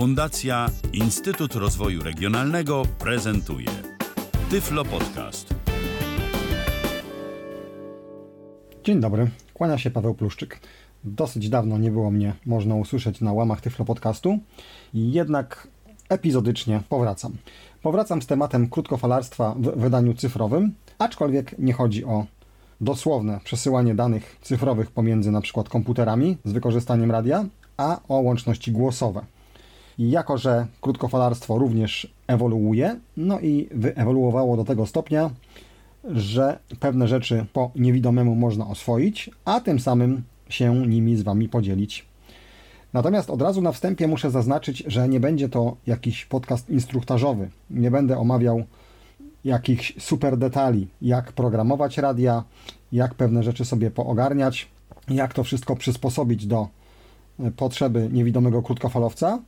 Fundacja Instytut Rozwoju Regionalnego prezentuje Tyflo Podcast. Dzień dobry, kłania się Paweł Pluszczyk. Dosyć dawno nie było mnie można usłyszeć na łamach Tyflo Podcastu, jednak epizodycznie powracam. Powracam z tematem krótkofalarstwa w wydaniu cyfrowym, aczkolwiek nie chodzi o dosłowne przesyłanie danych cyfrowych pomiędzy przykład komputerami z wykorzystaniem radia, a o łączności głosowe. Jako, że krótkofalarstwo również ewoluuje, no i wyewoluowało do tego stopnia, że pewne rzeczy po niewidomemu można oswoić, a tym samym się nimi z Wami podzielić. Natomiast od razu na wstępie muszę zaznaczyć, że nie będzie to jakiś podcast instruktażowy. Nie będę omawiał jakichś super detali, jak programować radia, jak pewne rzeczy sobie poogarniać, jak to wszystko przysposobić do potrzeby niewidomego krótkofalowca,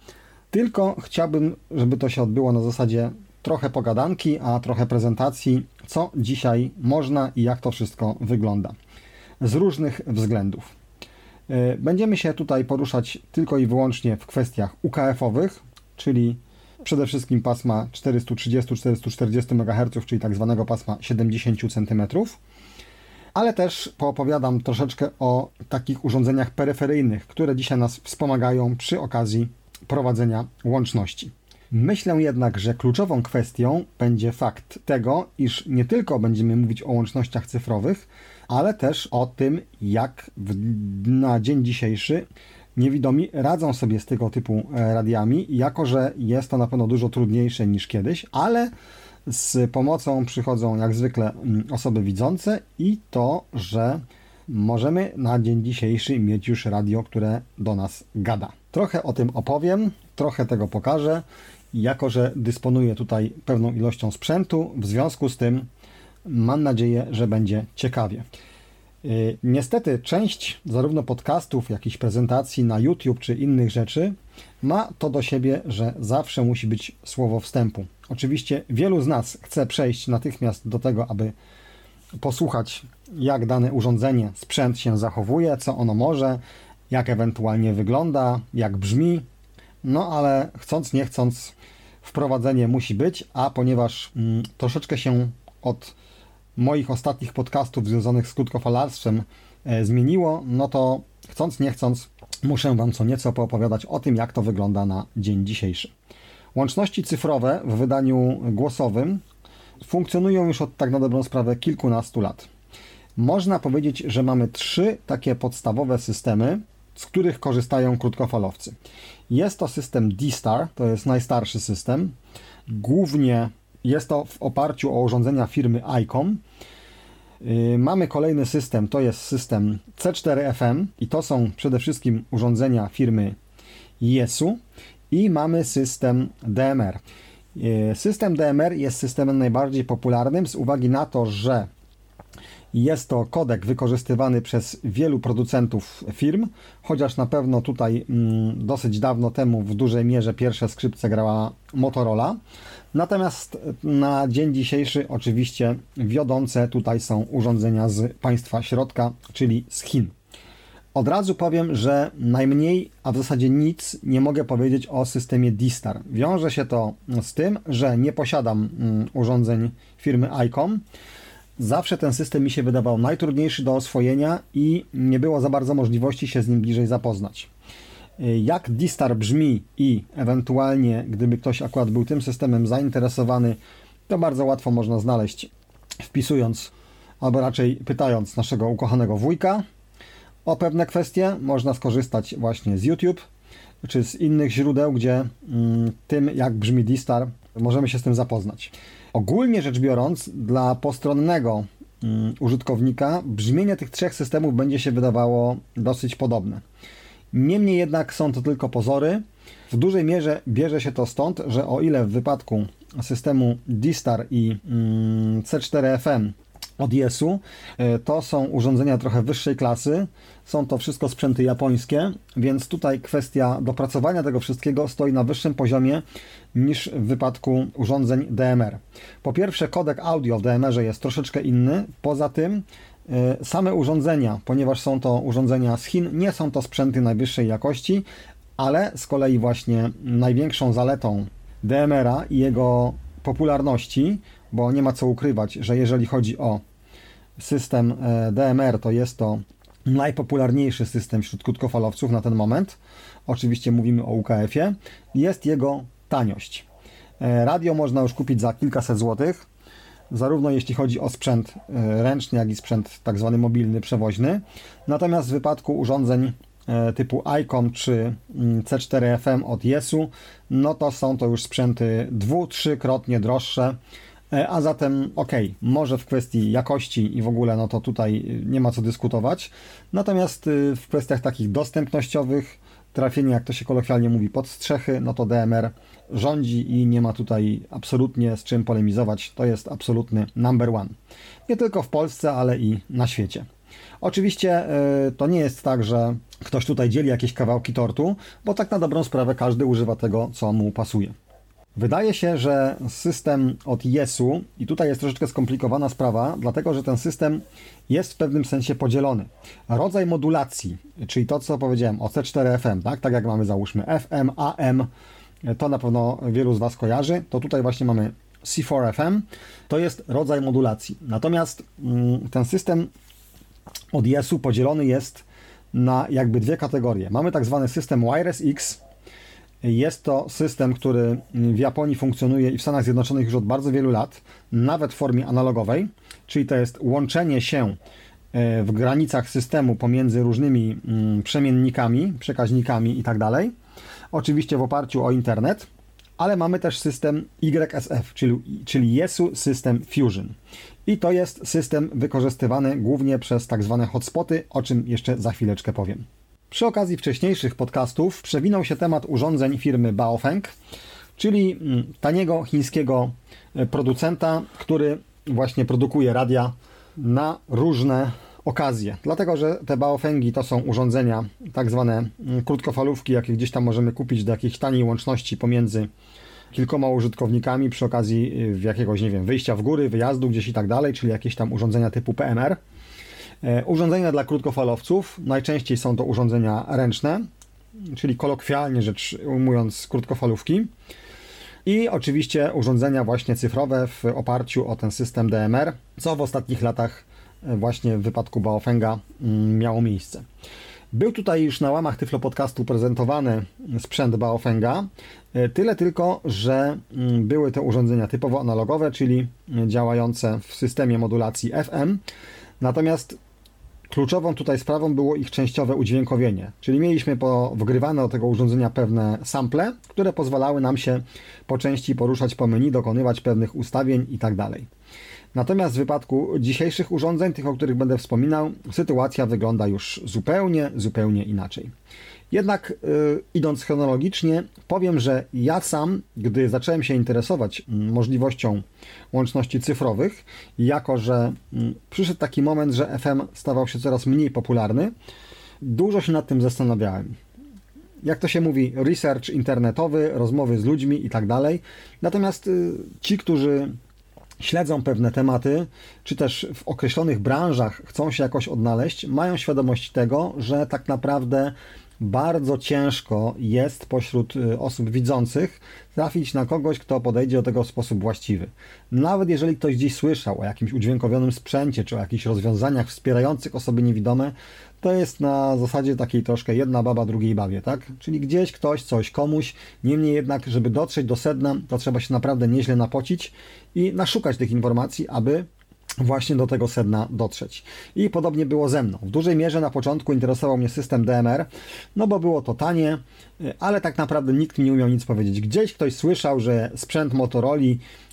tylko chciałbym, żeby to się odbyło na zasadzie trochę pogadanki, a trochę prezentacji, co dzisiaj można i jak to wszystko wygląda. Z różnych względów. E, będziemy się tutaj poruszać tylko i wyłącznie w kwestiach UKF-owych, czyli przede wszystkim pasma 430-440 MHz, czyli tak zwanego pasma 70 cm, ale też poopowiadam troszeczkę o takich urządzeniach peryferyjnych, które dzisiaj nas wspomagają przy okazji prowadzenia łączności. Myślę jednak, że kluczową kwestią będzie fakt tego, iż nie tylko będziemy mówić o łącznościach cyfrowych, ale też o tym, jak w, na dzień dzisiejszy niewidomi radzą sobie z tego typu e, radiami, jako że jest to na pewno dużo trudniejsze niż kiedyś, ale z pomocą przychodzą jak zwykle mm, osoby widzące i to, że możemy na dzień dzisiejszy mieć już radio, które do nas gada. Trochę o tym opowiem, trochę tego pokażę. Jako, że dysponuję tutaj pewną ilością sprzętu, w związku z tym mam nadzieję, że będzie ciekawie. Y, niestety, część zarówno podcastów, jak i prezentacji na YouTube czy innych rzeczy ma to do siebie, że zawsze musi być słowo wstępu. Oczywiście wielu z nas chce przejść natychmiast do tego, aby posłuchać, jak dane urządzenie, sprzęt się zachowuje, co ono może, jak ewentualnie wygląda, jak brzmi. No ale chcąc, nie chcąc, wprowadzenie musi być, a ponieważ mm, troszeczkę się od moich ostatnich podcastów związanych z krótkofalarstwem e, zmieniło, no to chcąc, nie chcąc, muszę Wam co nieco poopowiadać o tym, jak to wygląda na dzień dzisiejszy. Łączności cyfrowe w wydaniu głosowym funkcjonują już od tak na dobrą sprawę kilkunastu lat. Można powiedzieć, że mamy trzy takie podstawowe systemy, z których korzystają krótkofalowcy. Jest to system D-Star, to jest najstarszy system. Głównie jest to w oparciu o urządzenia firmy ICOM. Yy, mamy kolejny system, to jest system C4FM i to są przede wszystkim urządzenia firmy Yesu i mamy system DMR. Yy, system DMR jest systemem najbardziej popularnym z uwagi na to, że jest to kodek wykorzystywany przez wielu producentów firm, chociaż na pewno tutaj mm, dosyć dawno temu w dużej mierze pierwsze skrzypce grała Motorola. Natomiast na dzień dzisiejszy oczywiście wiodące tutaj są urządzenia z państwa środka, czyli z Chin. Od razu powiem, że najmniej, a w zasadzie nic nie mogę powiedzieć o systemie D-Star. Wiąże się to z tym, że nie posiadam mm, urządzeń firmy ICOM. Zawsze ten system mi się wydawał najtrudniejszy do oswojenia i nie było za bardzo możliwości się z nim bliżej zapoznać. Jak D-Star brzmi i ewentualnie, gdyby ktoś akurat był tym systemem zainteresowany, to bardzo łatwo można znaleźć, wpisując albo raczej pytając naszego ukochanego wujka o pewne kwestie. Można skorzystać właśnie z YouTube czy z innych źródeł, gdzie mm, tym, jak brzmi D-Star, możemy się z tym zapoznać. Ogólnie rzecz biorąc, dla postronnego mm, użytkownika brzmienie tych trzech systemów będzie się wydawało dosyć podobne. Niemniej jednak są to tylko pozory. W dużej mierze bierze się to stąd, że o ile w wypadku systemu D-Star i mm, C4FM od Yesu. E, to są urządzenia trochę wyższej klasy. Są to wszystko sprzęty japońskie, więc tutaj kwestia dopracowania tego wszystkiego stoi na wyższym poziomie niż w wypadku urządzeń DMR. Po pierwsze, kodek audio w DMR jest troszeczkę inny. Poza tym, e, same urządzenia, ponieważ są to urządzenia z Chin, nie są to sprzęty najwyższej jakości, ale z kolei właśnie największą zaletą DMR-a i jego popularności, bo nie ma co ukrywać, że jeżeli chodzi o system e, DMR, to jest to najpopularniejszy system wśród krótkofalowców na ten moment. Oczywiście mówimy o UKF-ie. Jest jego taniość. E, radio można już kupić za kilkaset złotych, zarówno jeśli chodzi o sprzęt e, ręczny, jak i sprzęt tak zwany mobilny, przewoźny. Natomiast w wypadku urządzeń typu ICOM czy mm, C4FM od Yesu, no to są to już sprzęty dwu, trzykrotnie droższe. A zatem, ok, może w kwestii jakości i w ogóle, no to tutaj nie ma co dyskutować. Natomiast w kwestiach takich dostępnościowych, trafienie, jak to się kolokwialnie mówi, pod strzechy, no to DMR rządzi i nie ma tutaj absolutnie z czym polemizować. To jest absolutny number one. Nie tylko w Polsce, ale i na świecie. Oczywiście y, to nie jest tak, że ktoś tutaj dzieli jakieś kawałki tortu, bo tak na dobrą sprawę każdy używa tego, co mu pasuje. Wydaje się, że system od Yesu, i tutaj jest troszeczkę skomplikowana sprawa, dlatego że ten system jest w pewnym sensie podzielony. Rodzaj modulacji, czyli to, co powiedziałem o C4FM, tak, tak jak mamy załóżmy FM, AM, to na pewno wielu z Was kojarzy, to tutaj właśnie mamy C4FM, to jest rodzaj modulacji. Natomiast mm, ten system od Yesu podzielony jest na jakby dwie kategorie. Mamy tak zwany system Wireless X, jest to system, który w Japonii funkcjonuje i w Stanach Zjednoczonych już od bardzo wielu lat, nawet w formie analogowej, czyli to jest łączenie się e, w granicach systemu pomiędzy różnymi mm, przemiennikami, przekaźnikami itd. Tak Oczywiście w oparciu o internet, ale mamy też system YSF, czyli, czyli Yesu System Fusion. I to jest system wykorzystywany głównie przez tak zwane hotspoty, o czym jeszcze za chwileczkę powiem. Przy okazji wcześniejszych podcastów przewinął się temat urządzeń firmy Baofeng, czyli mm, taniego chińskiego e, producenta, który właśnie produkuje radia na różne okazje. Dlatego, że te Baofengi to są urządzenia tak zwane mm, krótkofalówki, jakie gdzieś tam możemy kupić do jakiejś taniej łączności pomiędzy kilkoma użytkownikami przy okazji y, jakiegoś, nie wiem, wyjścia w góry, wyjazdu gdzieś i tak dalej, czyli jakieś tam urządzenia typu PMR. E, urządzenia dla krótkofalowców, najczęściej są to urządzenia ręczne, czyli kolokwialnie rzecz ujmując krótkofalówki. I oczywiście urządzenia właśnie cyfrowe w oparciu o ten system DMR, co w ostatnich latach e, właśnie w wypadku Baofenga mm, miało miejsce. Był tutaj już na łamach Tyflo Podcastu prezentowany sprzęt Baofenga, e, tyle tylko, że mm, były to urządzenia typowo analogowe, czyli działające w systemie modulacji FM. Natomiast Kluczową tutaj sprawą było ich częściowe udźwiękowienie, czyli mieliśmy po, wgrywane do tego urządzenia pewne sample, które pozwalały nam się po części poruszać po menu, dokonywać pewnych ustawień itd. Tak Natomiast w wypadku dzisiejszych urządzeń, tych o których będę wspominał, sytuacja wygląda już zupełnie, zupełnie inaczej. Jednak yy, idąc chronologicznie, powiem, że ja sam, gdy zacząłem się interesować mm, możliwością łączności cyfrowych, jako że yy, przyszedł taki moment, że FM stawał się coraz mniej popularny, dużo się nad tym zastanawiałem. Jak to się mówi, research internetowy, rozmowy z ludźmi i tak dalej. Natomiast yy, ci, którzy śledzą pewne tematy, czy też w określonych branżach chcą się jakoś odnaleźć, mają świadomość tego, że tak naprawdę bardzo ciężko jest pośród y, osób widzących trafić na kogoś, kto podejdzie do tego w sposób właściwy. Nawet jeżeli ktoś dziś słyszał o jakimś udźwiękowionym sprzęcie, czy o jakichś rozwiązaniach wspierających osoby niewidome, to jest na zasadzie takiej troszkę jedna baba drugiej babie, tak? Czyli gdzieś ktoś, coś komuś, niemniej jednak, żeby dotrzeć do sedna, to trzeba się naprawdę nieźle napocić i naszukać tych informacji, aby właśnie do tego sedna dotrzeć. I podobnie było ze mną. W dużej mierze na początku interesował mnie system DMR, no bo było to tanie, ale tak naprawdę nikt mi nie umiał nic powiedzieć. Gdzieś ktoś słyszał, że sprzęt Motorola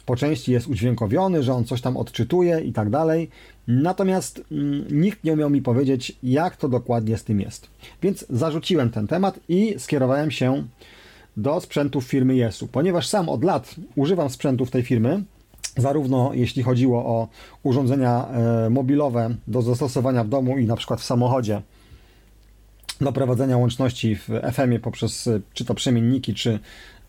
po części jest udźwiękowiony, że on coś tam odczytuje i tak dalej. Natomiast mm, nikt nie umiał mi powiedzieć, jak to dokładnie z tym jest. Więc zarzuciłem ten temat i skierowałem się do sprzętów firmy Yesu. Ponieważ sam od lat używam sprzętów tej firmy, zarówno jeśli chodziło o urządzenia e, mobilowe do zastosowania w domu i na przykład w samochodzie, do prowadzenia łączności w FM-ie poprzez e, czy to przemienniki, czy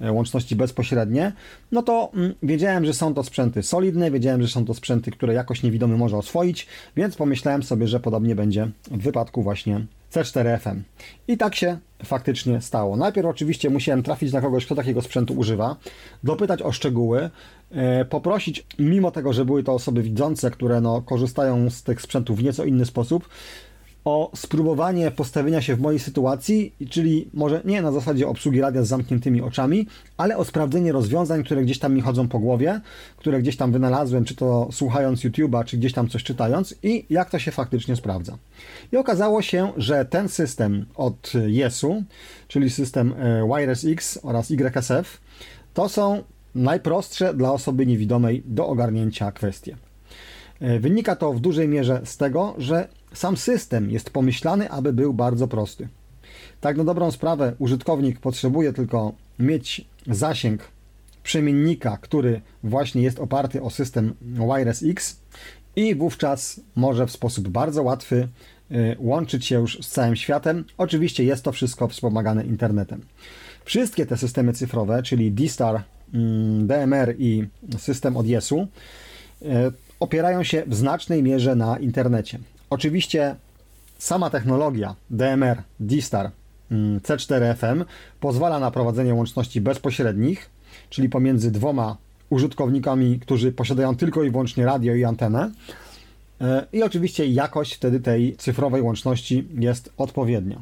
e, łączności bezpośrednie, no to mm, wiedziałem, że są to sprzęty solidne, wiedziałem, że są to sprzęty, które jakoś niewidomy może oswoić, więc pomyślałem sobie, że podobnie będzie w wypadku właśnie C4FM. I tak się faktycznie stało. Najpierw oczywiście musiałem trafić na kogoś, kto takiego sprzętu używa, dopytać o szczegóły, e, poprosić, mimo tego, że były to osoby widzące, które no, korzystają z tych sprzętów w nieco inny sposób, o spróbowanie postawienia się w mojej sytuacji, czyli może nie na zasadzie obsługi radia z zamkniętymi oczami, ale o sprawdzenie rozwiązań, które gdzieś tam mi chodzą po głowie, które gdzieś tam wynalazłem, czy to słuchając YouTube'a, czy gdzieś tam coś czytając i jak to się faktycznie sprawdza. I okazało się, że ten system od Yesu, czyli system e, Wireless X oraz YSF, to są najprostsze dla osoby niewidomej do ogarnięcia kwestie. E, wynika to w dużej mierze z tego, że sam system jest pomyślany, aby był bardzo prosty. Tak na dobrą sprawę użytkownik potrzebuje tylko mieć zasięg przemiennika, który właśnie jest oparty o system Wireless X i wówczas może w sposób bardzo łatwy y, łączyć się już z całym światem. Oczywiście jest to wszystko wspomagane internetem. Wszystkie te systemy cyfrowe, czyli D-Star, mm, DMR i system od Yesu, y, opierają się w znacznej mierze na internecie. Oczywiście sama technologia DMR, D-Star, mm, C4FM pozwala na prowadzenie łączności bezpośrednich, czyli pomiędzy dwoma użytkownikami, którzy posiadają tylko i wyłącznie radio i antenę. E, I oczywiście jakość wtedy tej cyfrowej łączności jest odpowiednia.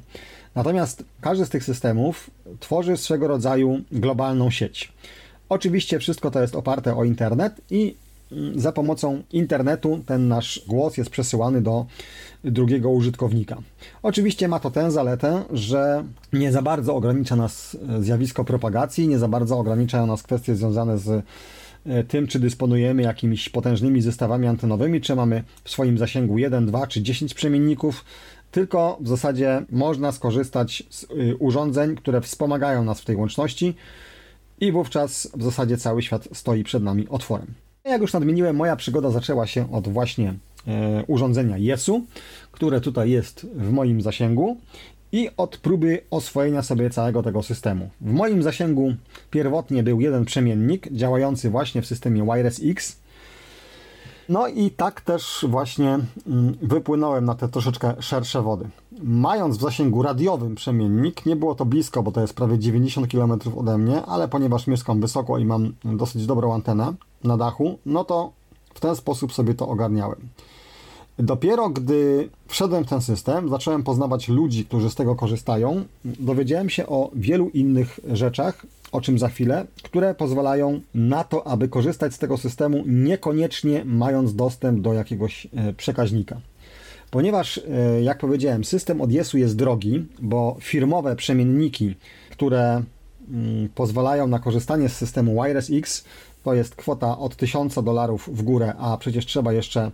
Natomiast każdy z tych systemów tworzy swego rodzaju globalną sieć. Oczywiście wszystko to jest oparte o internet i za pomocą internetu ten nasz głos jest przesyłany do drugiego użytkownika. Oczywiście ma to tę zaletę, że nie za bardzo ogranicza nas zjawisko propagacji, nie za bardzo ograniczają nas kwestie związane z e, tym, czy dysponujemy jakimiś potężnymi zestawami antenowymi, czy mamy w swoim zasięgu 1, 2 czy 10 przemienników, tylko w zasadzie można skorzystać z y, urządzeń, które wspomagają nas w tej łączności i wówczas w zasadzie cały świat stoi przed nami otworem. Jak już nadmieniłem, moja przygoda zaczęła się od właśnie e, urządzenia Yesu, które tutaj jest w moim zasięgu i od próby oswojenia sobie całego tego systemu. W moim zasięgu pierwotnie był jeden przemiennik działający właśnie w systemie Wireless X. No i tak też właśnie mm, wypłynąłem na te troszeczkę szersze wody. Mając w zasięgu radiowym przemiennik, nie było to blisko, bo to jest prawie 90 km ode mnie, ale ponieważ mieszkam wysoko i mam dosyć dobrą antenę, na dachu, no to w ten sposób sobie to ogarniałem. Dopiero gdy wszedłem w ten system, zacząłem poznawać ludzi, którzy z tego korzystają, dowiedziałem się o wielu innych rzeczach, o czym za chwilę, które pozwalają na to, aby korzystać z tego systemu, niekoniecznie mając dostęp do jakiegoś e, przekaźnika. Ponieważ, e, jak powiedziałem, system od Yesu jest drogi, bo firmowe przemienniki, które mm, pozwalają na korzystanie z systemu Wireless X to jest kwota od 1000 dolarów w górę, a przecież trzeba jeszcze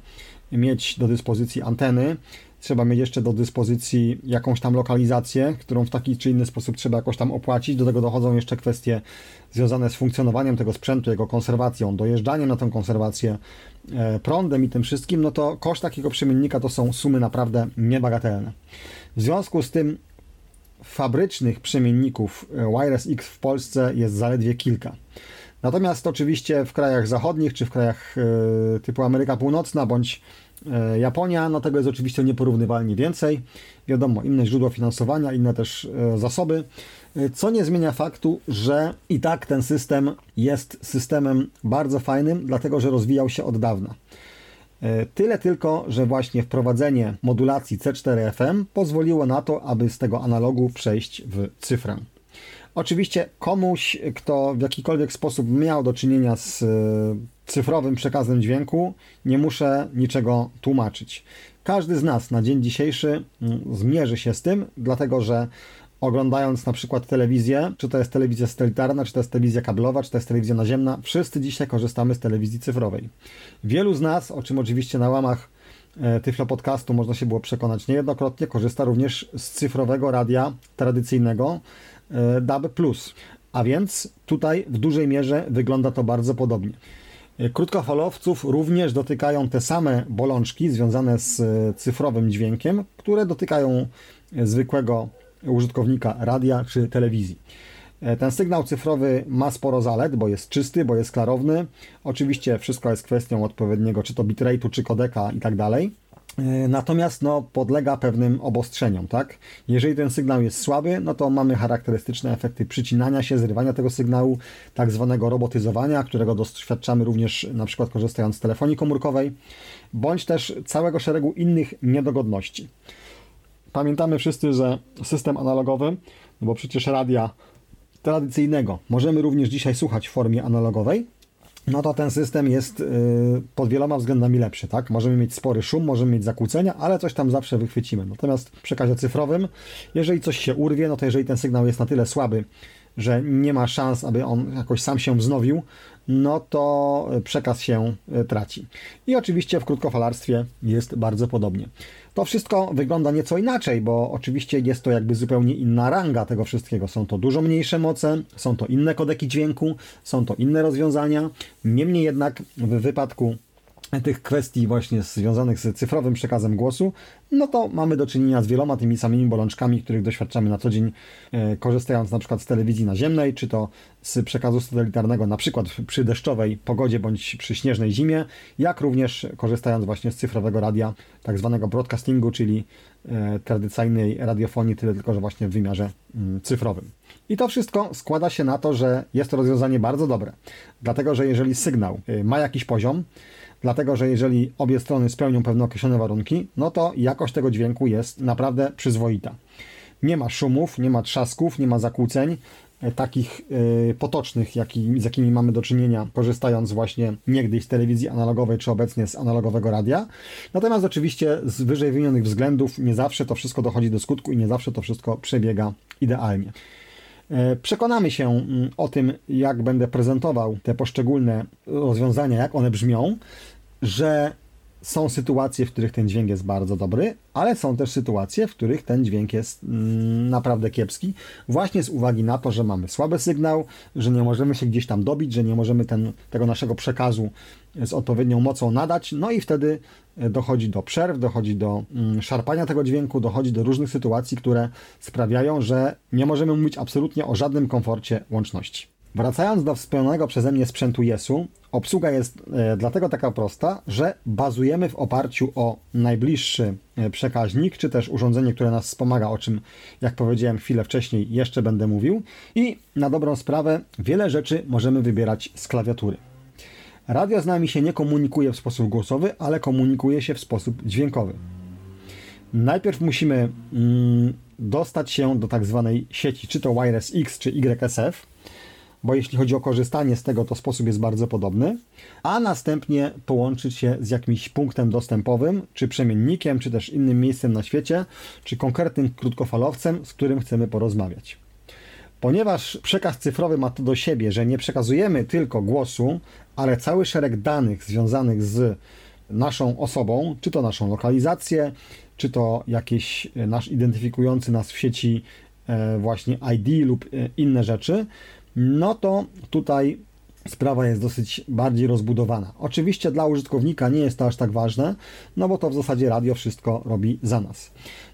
mieć do dyspozycji anteny, trzeba mieć jeszcze do dyspozycji jakąś tam lokalizację, którą w taki czy inny sposób trzeba jakoś tam opłacić. Do tego dochodzą jeszcze kwestie związane z funkcjonowaniem tego sprzętu, jego konserwacją, dojeżdżaniem na tę konserwację, e, prądem i tym wszystkim, no to koszt takiego przemiennika to są sumy naprawdę niebagatelne. W związku z tym fabrycznych przemienników e, Wireless X w Polsce jest zaledwie kilka. Natomiast oczywiście w krajach zachodnich, czy w krajach e, typu Ameryka Północna, bądź e, Japonia, no tego jest oczywiście nieporównywalnie więcej. Wiadomo, inne źródła finansowania, inne też e, zasoby, co nie zmienia faktu, że i tak ten system jest systemem bardzo fajnym, dlatego że rozwijał się od dawna. Tyle tylko, że właśnie wprowadzenie modulacji C4FM pozwoliło na to, aby z tego analogu przejść w cyfrę. Oczywiście komuś, kto w jakikolwiek sposób miał do czynienia z e, cyfrowym przekazem dźwięku, nie muszę niczego tłumaczyć. Każdy z nas na dzień dzisiejszy mm, zmierzy się z tym, dlatego że oglądając na przykład telewizję, czy to jest telewizja satelitarna, czy to jest telewizja kablowa, czy to jest telewizja naziemna, wszyscy dzisiaj korzystamy z telewizji cyfrowej. Wielu z nas, o czym oczywiście na łamach e, Tyflo Podcastu można się było przekonać niejednokrotnie, korzysta również z cyfrowego radia tradycyjnego, DAB+. A więc tutaj w dużej mierze wygląda to bardzo podobnie. E, krótkofalowców również dotykają te same bolączki związane z e, cyfrowym dźwiękiem, które dotykają zwykłego użytkownika radia czy telewizji. Ten sygnał cyfrowy ma sporo zalet, bo jest czysty, bo jest klarowny. Oczywiście wszystko jest kwestią odpowiedniego czy to bitrate'u, czy kodeka i tak dalej. E, natomiast no, podlega pewnym obostrzeniom, tak? Jeżeli ten sygnał jest słaby, no to mamy charakterystyczne efekty przycinania się, zrywania tego sygnału, tak zwanego robotyzowania, którego doświadczamy również na przykład korzystając z telefonii komórkowej, bądź też całego szeregu innych niedogodności. Pamiętamy wszyscy, że system analogowy, no bo przecież radia tradycyjnego możemy również dzisiaj słuchać w formie analogowej, no to ten system jest y, pod wieloma względami lepszy, tak? Możemy mieć spory szum, możemy mieć zakłócenia, ale coś tam zawsze wychwycimy. Natomiast w przekazie cyfrowym, jeżeli coś się urwie, no to jeżeli ten sygnał jest na tyle słaby, że nie ma szans, aby on jakoś sam się wznowił, no to przekaz się y, traci. I oczywiście w krótkofalarstwie jest bardzo podobnie. To wszystko wygląda nieco inaczej, bo oczywiście jest to jakby zupełnie inna ranga tego wszystkiego. Są to dużo mniejsze moce, są to inne kodeki dźwięku, są to inne rozwiązania. Niemniej jednak w wypadku tych kwestii właśnie związanych z cyfrowym przekazem głosu, no to mamy do czynienia z wieloma tymi samymi bolączkami, których doświadczamy na co dzień, e, korzystając na przykład z telewizji naziemnej, czy to z przekazu satelitarnego, na przykład przy deszczowej pogodzie bądź przy śnieżnej zimie, jak również korzystając właśnie z cyfrowego radia, tak zwanego broadcastingu, czyli e, tradycyjnej radiofonii, tyle tylko, że właśnie w wymiarze mm, cyfrowym. I to wszystko składa się na to, że jest to rozwiązanie bardzo dobre, dlatego że jeżeli sygnał e, ma jakiś poziom, dlatego że jeżeli obie strony spełnią pewne określone warunki, no to jakość tego dźwięku jest naprawdę przyzwoita. Nie ma szumów, nie ma trzasków, nie ma zakłóceń e, takich y, potocznych, z jakimi mamy do czynienia, korzystając właśnie niegdyś z telewizji analogowej, czy obecnie z analogowego radia. Natomiast oczywiście z wyżej wymienionych względów nie zawsze to wszystko dochodzi do skutku i nie zawsze to wszystko przebiega idealnie. E, przekonamy się mm, o tym, jak będę prezentował te poszczególne rozwiązania, jak one brzmią, że są sytuacje, w których ten dźwięk jest bardzo dobry, ale są też sytuacje, w których ten dźwięk jest mm, naprawdę kiepski, właśnie z uwagi na to, że mamy słaby sygnał, że nie możemy się gdzieś tam dobić, że nie możemy ten, tego naszego przekazu z odpowiednią mocą nadać, no i wtedy e, dochodzi do przerw, dochodzi do mm, szarpania tego dźwięku, dochodzi do różnych sytuacji, które sprawiają, że nie możemy mówić absolutnie o żadnym komforcie łączności. Wracając do wspomnianego przeze mnie sprzętu Jesu, obsługa jest e, dlatego taka prosta, że bazujemy w oparciu o najbliższy e, przekaźnik, czy też urządzenie, które nas wspomaga, o czym, jak powiedziałem chwilę wcześniej, jeszcze będę mówił. I na dobrą sprawę, wiele rzeczy możemy wybierać z klawiatury. Radio z nami się nie komunikuje w sposób głosowy, ale komunikuje się w sposób dźwiękowy. Najpierw musimy mm, dostać się do tak zwanej sieci, czy to Wireless X, czy YSF bo jeśli chodzi o korzystanie z tego, to sposób jest bardzo podobny, a następnie połączyć się z jakimś punktem dostępowym, czy przemiennikiem, czy też innym miejscem na świecie, czy konkretnym krótkofalowcem, z którym chcemy porozmawiać. Ponieważ przekaz cyfrowy ma to do siebie, że nie przekazujemy tylko głosu, ale cały szereg danych związanych z naszą osobą, czy to naszą lokalizację, czy to jakiś nasz identyfikujący nas w sieci e, właśnie ID lub e, inne rzeczy, no to tutaj sprawa jest dosyć bardziej rozbudowana. Oczywiście dla użytkownika nie jest to aż tak ważne, no bo to w zasadzie radio wszystko robi za nas.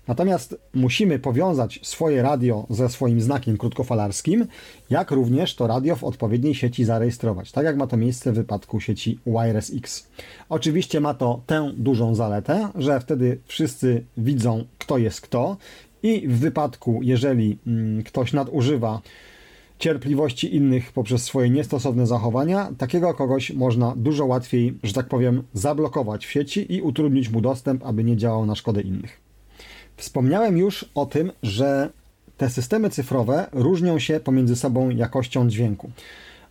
Natomiast musimy powiązać swoje radio ze swoim znakiem krótkofalarskim, jak również to radio w odpowiedniej sieci zarejestrować, tak jak ma to miejsce w wypadku sieci Wireless X. Oczywiście ma to tę dużą zaletę, że wtedy wszyscy widzą, kto jest kto i w wypadku, jeżeli mm, ktoś nadużywa cierpliwości innych poprzez swoje niestosowne zachowania, takiego kogoś można dużo łatwiej, że tak powiem, zablokować w sieci i utrudnić mu dostęp, aby nie działał na szkodę innych. Wspomniałem już o tym, że te systemy cyfrowe różnią się pomiędzy sobą jakością dźwięku.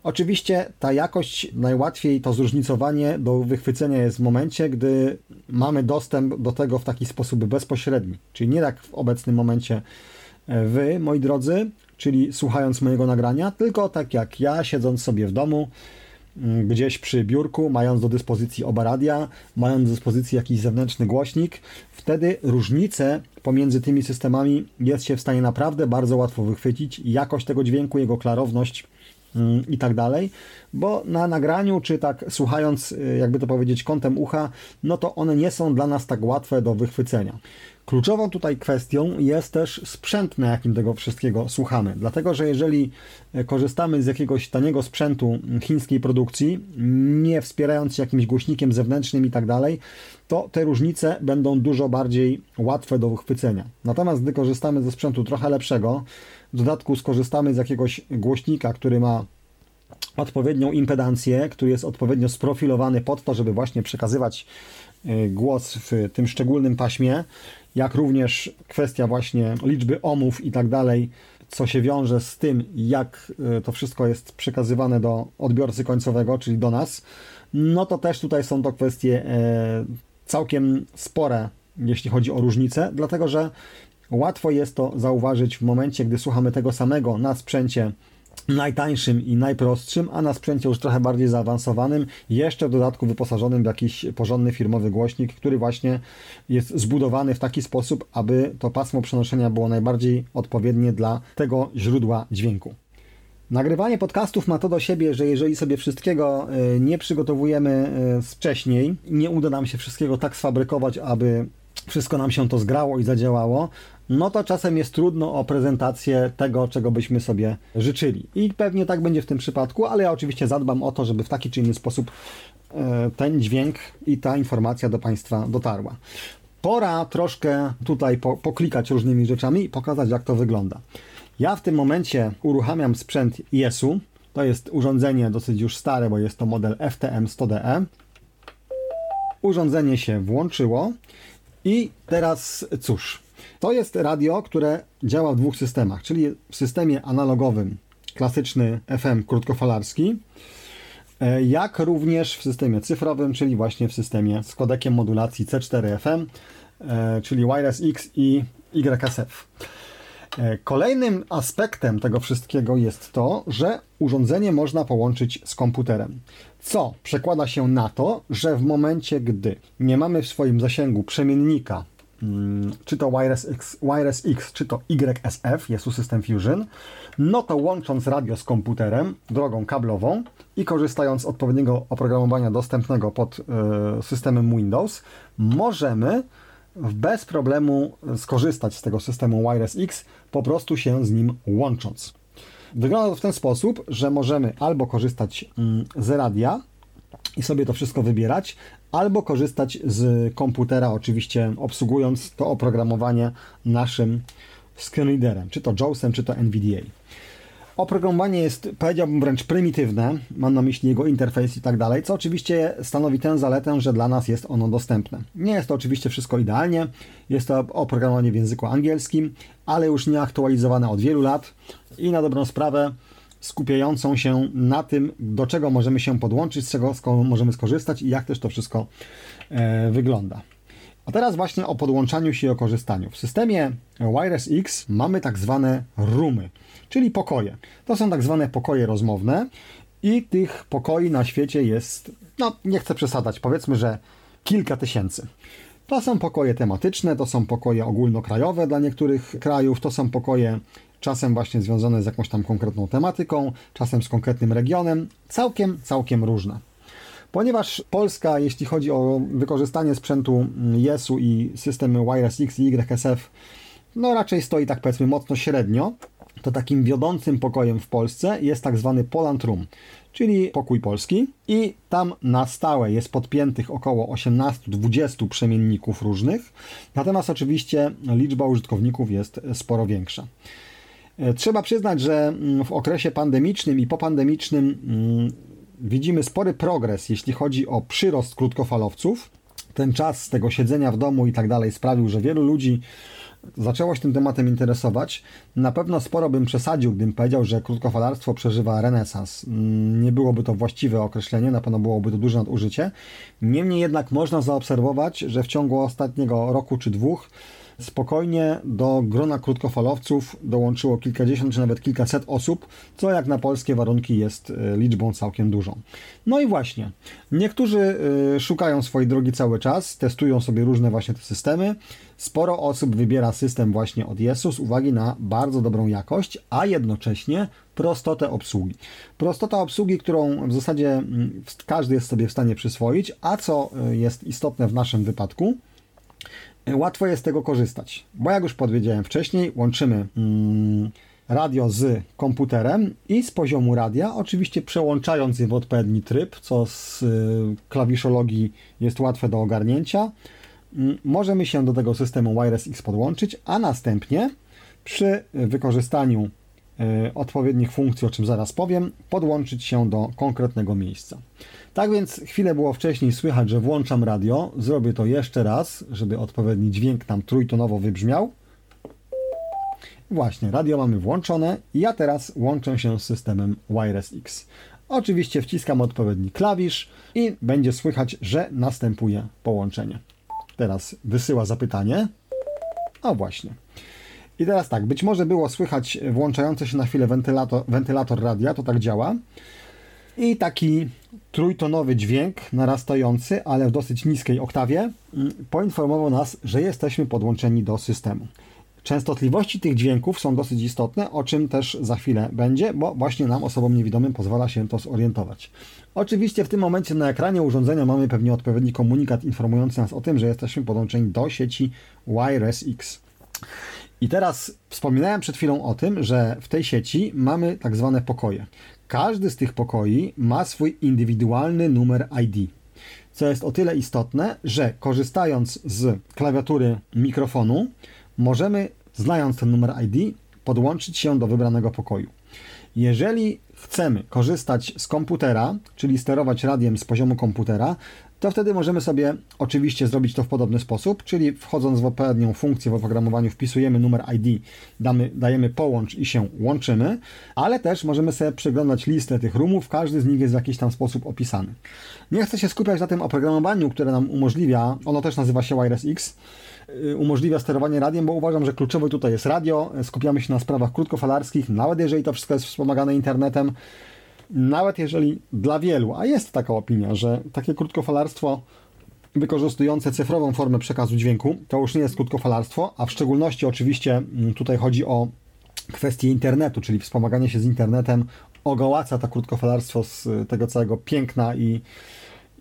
Oczywiście ta jakość, najłatwiej to zróżnicowanie do wychwycenia jest w momencie, gdy mamy dostęp do tego w taki sposób bezpośredni. Czyli nie tak w obecnym momencie wy, moi drodzy, czyli słuchając mojego nagrania, tylko tak jak ja, siedząc sobie w domu, mm, gdzieś przy biurku, mając do dyspozycji oba radia, mając do dyspozycji jakiś zewnętrzny głośnik, wtedy różnice pomiędzy tymi systemami jest się w stanie naprawdę bardzo łatwo wychwycić. Jakość tego dźwięku, jego klarowność i tak dalej, bo na nagraniu, czy tak słuchając, y, jakby to powiedzieć, kątem ucha, no to one nie są dla nas tak łatwe do wychwycenia. Kluczową tutaj kwestią jest też sprzęt, na jakim tego wszystkiego słuchamy. Dlatego, że jeżeli e, korzystamy z jakiegoś taniego sprzętu chińskiej produkcji, nie wspierając się jakimś głośnikiem zewnętrznym i tak dalej, to te różnice będą dużo bardziej łatwe do wychwycenia. Natomiast gdy korzystamy ze sprzętu trochę lepszego, w dodatku skorzystamy z jakiegoś głośnika, który ma odpowiednią impedancję, który jest odpowiednio sprofilowany pod to, żeby właśnie przekazywać e, głos w tym szczególnym paśmie, jak również kwestia właśnie liczby omów i tak dalej, co się wiąże z tym, jak e, to wszystko jest przekazywane do odbiorcy końcowego, czyli do nas, no to też tutaj są to kwestie e, całkiem spore, jeśli chodzi o różnice, dlatego że łatwo jest to zauważyć w momencie, gdy słuchamy tego samego na sprzęcie najtańszym i najprostszym, a na sprzęcie już trochę bardziej zaawansowanym, jeszcze w dodatku wyposażonym w jakiś porządny firmowy głośnik, który właśnie jest zbudowany w taki sposób, aby to pasmo przenoszenia było najbardziej odpowiednie dla tego źródła dźwięku. Nagrywanie podcastów ma to do siebie, że jeżeli sobie wszystkiego e, nie przygotowujemy e, wcześniej, nie uda nam się wszystkiego tak sfabrykować, aby wszystko nam się to zgrało i zadziałało, no to czasem jest trudno o prezentację tego, czego byśmy sobie życzyli. I pewnie tak będzie w tym przypadku, ale ja oczywiście zadbam o to, żeby w taki czy inny sposób e, ten dźwięk i ta informacja do Państwa dotarła. Pora troszkę tutaj po, poklikać różnymi rzeczami i pokazać, jak to wygląda. Ja w tym momencie uruchamiam sprzęt IES-u. To jest urządzenie dosyć już stare, bo jest to model FTM100DE. Urządzenie się włączyło i teraz cóż, to jest radio, które działa w dwóch systemach, czyli w systemie analogowym, klasyczny FM krótkofalarski, e, jak również w systemie cyfrowym, czyli właśnie w systemie z kodekiem modulacji C4FM, e, czyli Wireless X i YSF. E, kolejnym aspektem tego wszystkiego jest to, że urządzenie można połączyć z komputerem. Co przekłada się na to, że w momencie, gdy nie mamy w swoim zasięgu przemiennika czy to Wireless X, Wireless X, czy to YSF, jest tu System Fusion, no to łącząc radio z komputerem drogą kablową i korzystając z odpowiedniego oprogramowania dostępnego pod y, systemem Windows, możemy bez problemu skorzystać z tego systemu Wireless X, po prostu się z nim łącząc. Wygląda to w ten sposób, że możemy albo korzystać mm, z radia i sobie to wszystko wybierać, albo korzystać z komputera, oczywiście obsługując to oprogramowanie naszym screenreaderem, czy to JAWSem, czy to NVDA. Oprogramowanie jest, powiedziałbym, wręcz prymitywne, mam na myśli jego interfejs i tak dalej, co oczywiście stanowi tę zaletę, że dla nas jest ono dostępne. Nie jest to oczywiście wszystko idealnie, jest to oprogramowanie w języku angielskim, ale już nie aktualizowane od wielu lat i na dobrą sprawę skupiającą się na tym, do czego możemy się podłączyć, z czego możemy skorzystać i jak też to wszystko e, wygląda. A teraz właśnie o podłączaniu się i o korzystaniu. W systemie Wireless X mamy tak zwane roomy, czyli pokoje. To są tak zwane pokoje rozmowne i tych pokoi na świecie jest, no nie chcę przesadać, powiedzmy, że kilka tysięcy. To są pokoje tematyczne, to są pokoje ogólnokrajowe dla niektórych krajów, to są pokoje czasem właśnie związane z jakąś tam konkretną tematyką, czasem z konkretnym regionem, całkiem, całkiem różne. Ponieważ Polska, jeśli chodzi o wykorzystanie sprzętu YES-u i systemy Wireless X i YSF, no raczej stoi tak powiedzmy mocno średnio, to takim wiodącym pokojem w Polsce jest tak zwany Poland Room, czyli pokój polski i tam na stałe jest podpiętych około 18-20 przemienników różnych, natomiast oczywiście liczba użytkowników jest sporo większa. E, trzeba przyznać, że mm, w okresie pandemicznym i popandemicznym mm, widzimy spory progres, jeśli chodzi o przyrost krótkofalowców. Ten czas tego siedzenia w domu i tak dalej sprawił, że wielu ludzi zaczęło się tym tematem interesować. Na pewno sporo bym przesadził, gdybym powiedział, że krótkofalarstwo przeżywa renesans. Mm, nie byłoby to właściwe określenie, na pewno byłoby to duże nadużycie. Niemniej jednak można zaobserwować, że w ciągu ostatniego roku czy dwóch spokojnie do grona krótkofalowców dołączyło kilkadziesiąt czy nawet kilkaset osób, co jak na polskie warunki jest e, liczbą całkiem dużą. No i właśnie, niektórzy e, szukają swojej drogi cały czas, testują sobie różne właśnie te systemy. Sporo osób wybiera system właśnie od Jesu z uwagi na bardzo dobrą jakość, a jednocześnie prostotę obsługi. Prostota obsługi, którą w zasadzie mm, każdy jest sobie w stanie przyswoić, a co e, jest istotne w naszym wypadku, łatwo jest z tego korzystać. Bo jak już powiedziałem wcześniej, łączymy mm, radio z komputerem i z poziomu radia, oczywiście przełączając je w odpowiedni tryb, co z y, klawiszologii jest łatwe do ogarnięcia. Mm, możemy się do tego systemu Wireless X podłączyć, a następnie przy wykorzystaniu odpowiednich funkcji, o czym zaraz powiem, podłączyć się do konkretnego miejsca. Tak więc chwilę było wcześniej słychać, że włączam radio. Zrobię to jeszcze raz, żeby odpowiedni dźwięk tam trójtonowo wybrzmiał. Właśnie, radio mamy włączone ja teraz łączę się z systemem Wireless X. Oczywiście wciskam odpowiedni klawisz i będzie słychać, że następuje połączenie. Teraz wysyła zapytanie. O właśnie. I teraz tak, być może było słychać włączający się na chwilę wentylator, wentylator radia, to tak działa. I taki trójtonowy dźwięk narastający, ale w dosyć niskiej oktawie, mm, poinformował nas, że jesteśmy podłączeni do systemu. Częstotliwości tych dźwięków są dosyć istotne, o czym też za chwilę będzie, bo właśnie nam, osobom niewidomym, pozwala się to zorientować. Oczywiście w tym momencie na ekranie urządzenia mamy pewnie odpowiedni komunikat informujący nas o tym, że jesteśmy podłączeni do sieci Wireless X. I teraz wspominałem przed chwilą o tym, że w tej sieci mamy tak zwane pokoje. Każdy z tych pokoi ma swój indywidualny numer ID. Co jest o tyle istotne, że korzystając z klawiatury mikrofonu, możemy, znając ten numer ID, podłączyć się do wybranego pokoju. Jeżeli chcemy korzystać z komputera, czyli sterować radiem z poziomu komputera, to wtedy możemy sobie oczywiście zrobić to w podobny sposób, czyli wchodząc w odpowiednią funkcję w oprogramowaniu wpisujemy numer ID, damy, dajemy połącz i się łączymy, ale też możemy sobie przeglądać listę tych roomów, każdy z nich jest w jakiś tam sposób opisany. Nie chcę się skupiać na tym oprogramowaniu, które nam umożliwia, ono też nazywa się Wireless X, Y, umożliwia sterowanie radiem, bo uważam, że kluczowe tutaj jest radio. Skupiamy się na sprawach krótkofalarskich, nawet jeżeli to wszystko jest wspomagane internetem. Nawet jeżeli dla wielu, a jest taka opinia, że takie krótkofalarstwo wykorzystujące cyfrową formę przekazu dźwięku, to już nie jest krótkofalarstwo, a w szczególności oczywiście mm, tutaj chodzi o kwestię internetu, czyli wspomaganie się z internetem ogołaca to krótkofalarstwo z tego całego piękna i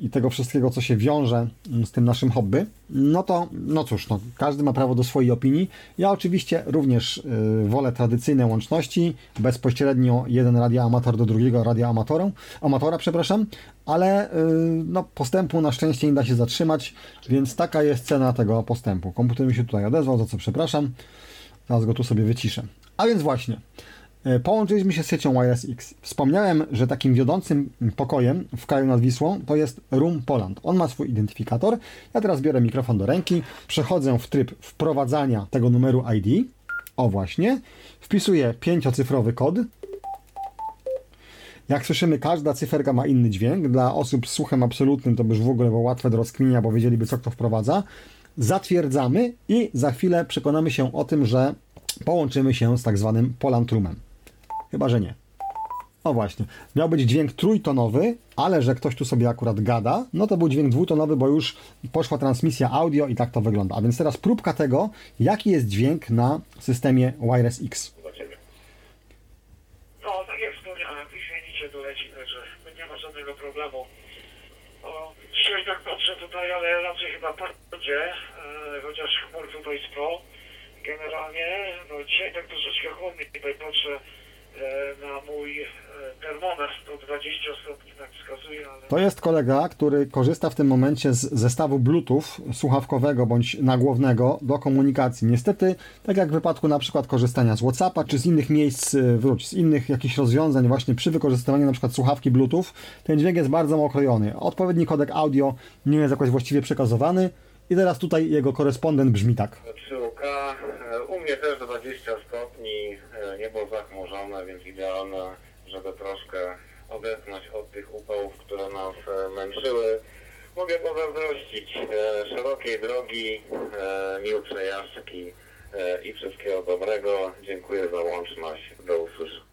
i tego wszystkiego, co się wiąże mm, z tym naszym hobby, no to, no cóż, no, każdy ma prawo do swojej opinii. Ja oczywiście również y, wolę tradycyjne łączności, bezpośrednio jeden radioamator do drugiego radioamatora, amatora, przepraszam, ale y, no, postępu na szczęście nie da się zatrzymać, więc taka jest cena tego postępu. Komputer mi się tutaj odezwał, za co przepraszam. Teraz go tu sobie wyciszę. A więc właśnie, połączyliśmy się z siecią Wireless X. Wspomniałem, że takim wiodącym pokojem w kraju nad Wisłą to jest Room Poland. On ma swój identyfikator. Ja teraz biorę mikrofon do ręki, przechodzę w tryb wprowadzania tego numeru ID. O właśnie. Wpisuję pięciocyfrowy kod. Jak słyszymy, każda cyferka ma inny dźwięk. Dla osób z słuchem absolutnym to by już w ogóle było łatwe do rozkminienia, bo wiedzieliby, co kto wprowadza. Zatwierdzamy i za chwilę przekonamy się o tym, że połączymy się z tak zwanym Polantrumem. Chyba, że nie. O właśnie, miał być dźwięk trójtonowy, ale że ktoś tu sobie akurat gada, no to był dźwięk dwutonowy, bo już poszła transmisja audio i tak to wygląda. A więc teraz próbka tego, jaki jest dźwięk na systemie Wireless X. No, tak jak wspomniałem, wyśmienicie tu leci, także nie ma żadnego problemu. Dzisiaj tak patrzę tutaj, ale raczej chyba będzie, e, chociaż chmur tutaj spro. Generalnie, no dzisiaj tak troszeczkę chłodniej tutaj patrzę na mój e, termometr 120 stopni tak wskazuje, ale... To jest kolega, który korzysta w tym momencie z zestawu Bluetooth słuchawkowego bądź nagłownego do komunikacji. Niestety, tak jak w wypadku na przykład korzystania z Whatsappa czy z innych miejsc, e, wróć, z innych jakichś rozwiązań właśnie przy wykorzystywaniu na przykład słuchawki Bluetooth, ten dźwięk jest bardzo okrojony. Odpowiedni kodek audio nie jest jakoś właściwie przekazowany. I teraz tutaj jego korespondent brzmi tak. Przyłka, u mnie też 20 stopni, niebo więc idealne, żeby troszkę odetchnąć od tych upałów, które nas e, męczyły. mogę pozazdrościć e, szerokiej drogi, e, miłej przejażdżki e, i wszystkiego dobrego. Dziękuję za łączność. Do usłyszenia.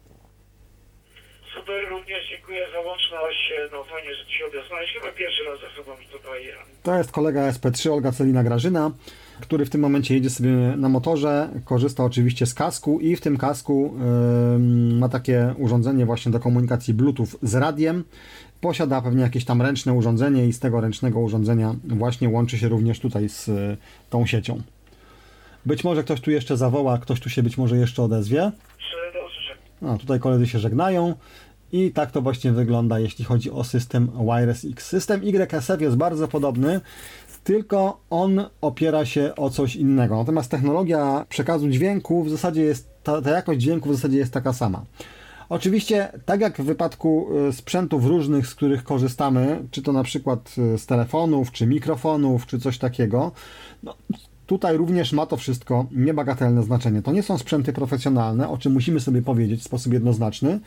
Super, również dziękuję za łączność. No fajnie, że Ci się odezwałeś. Chyba pierwszy raz ze sobą tutaj. To jest kolega SP3 Olga Celina Grażyna, który w tym momencie jedzie sobie na motorze, korzysta oczywiście z kasku i w tym kasku ym, ma takie urządzenie właśnie do komunikacji Bluetooth z radiem. Posiada pewnie jakieś tam ręczne urządzenie i z tego ręcznego urządzenia właśnie łączy się również tutaj z y, tą siecią. Być może ktoś tu jeszcze zawoła, ktoś tu się być może jeszcze odezwie. A tutaj koledzy się żegnają. I tak to właśnie wygląda, jeśli chodzi o system Wireless X. System YSF jest bardzo podobny, tylko on opiera się o coś innego. Natomiast technologia przekazu dźwięku w zasadzie jest, ta, ta jakość dźwięku w zasadzie jest taka sama. Oczywiście, tak jak w wypadku y, sprzętów różnych, z których korzystamy, czy to na przykład y, z telefonów, czy mikrofonów, czy coś takiego, no, tutaj również ma to wszystko niebagatelne znaczenie. To nie są sprzęty profesjonalne, o czym musimy sobie powiedzieć w sposób jednoznaczny,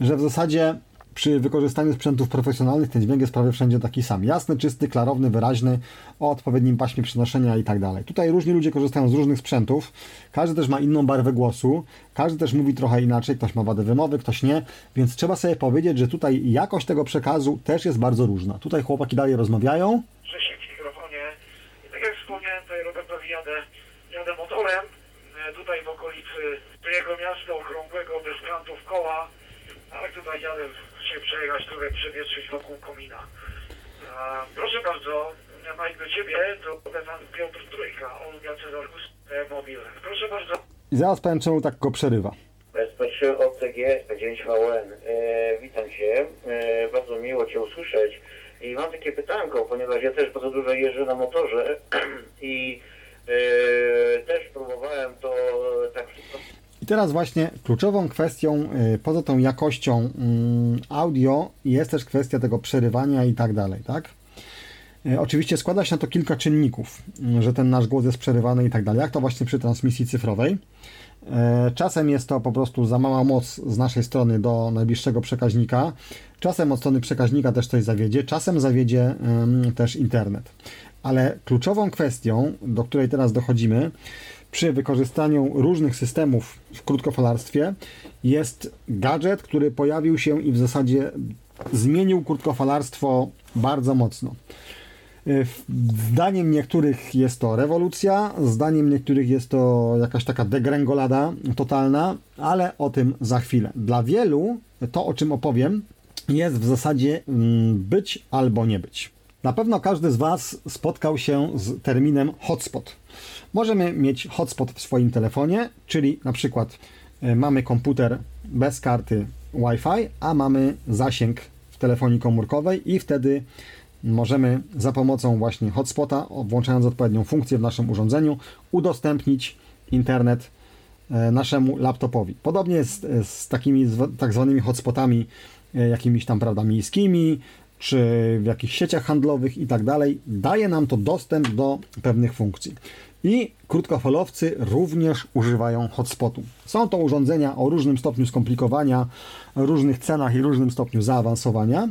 że w zasadzie przy wykorzystaniu sprzętów profesjonalnych ten dźwięk jest prawie wszędzie taki sam. Jasny, czysty, klarowny, wyraźny, o odpowiednim paśmie przenoszenia i tak dalej. Tutaj różni ludzie korzystają z różnych sprzętów, każdy też ma inną barwę głosu, każdy też mówi trochę inaczej, ktoś ma wadę wymowy, ktoś nie, więc trzeba sobie powiedzieć, że tutaj jakość tego przekazu też jest bardzo różna. Tutaj chłopaki dalej rozmawiają. Grzesiek w mikrofonie. I tak jak wspomniałem, tutaj Robertowi jadę, jadę motorem. e, Tutaj w okolicy jego miasta okrągłego, bez kantów koła. Ale tutaj jadę się przejechać, trochę przewietrzyć wokół komina. E, Proszę bardzo, Mike do Ciebie, to pan Piotr Trójka, Olga Cezarkus, e, Mobil. Proszę bardzo. I zaraz powiem, czemu tak go przerywa. SP3 OCG, SP9VN. E, witam Cię. E, bardzo miło Cię usłyszeć. I mam takie pytanko, ponieważ ja też bardzo dużo jeżdżę na motorze i e, też próbowałem to tak wszystko teraz właśnie kluczową kwestią, y, poza tą jakością mm, audio, jest też kwestia tego przerywania i tak dalej, tak? Y, Oczywiście składa się na to kilka czynników, y, że ten nasz głos jest przerywany i tak dalej, jak to właśnie przy transmisji cyfrowej. E, Czasem jest to po prostu za mała moc z naszej strony do najbliższego przekaźnika. Czasem od strony przekaźnika też coś zawiedzie, czasem zawiedzie też internet. Ale kluczową kwestią, do której teraz dochodzimy, przy wykorzystaniu różnych systemów w krótkofalarstwie jest gadżet, który pojawił się i w zasadzie zmienił krótkofalarstwo bardzo mocno. Y, Zdaniem niektórych jest to rewolucja, zdaniem niektórych jest to jakaś taka degrengolada totalna, ale o tym za chwilę. Dla wielu to, o czym opowiem, jest w zasadzie mm, być albo nie być. Na pewno każdy z Was spotkał się z terminem hotspot. Możemy mieć hotspot w swoim telefonie, czyli na przykład y, mamy komputer bez karty Wi-Fi, a mamy zasięg w telefonii komórkowej i wtedy możemy za pomocą właśnie hotspota, włączając odpowiednią funkcję w naszym urządzeniu, udostępnić internet e, naszemu laptopowi. Podobnie e, z takimi tak zwanymi hotspotami e, jakimiś tam, prawda, miejskimi, czy w jakichś sieciach handlowych i tak dalej. Daje nam to dostęp do pewnych funkcji. I krótkofalowcy również używają hotspotu. Są to urządzenia o różnym stopniu skomplikowania, różnych cenach i różnym stopniu zaawansowania.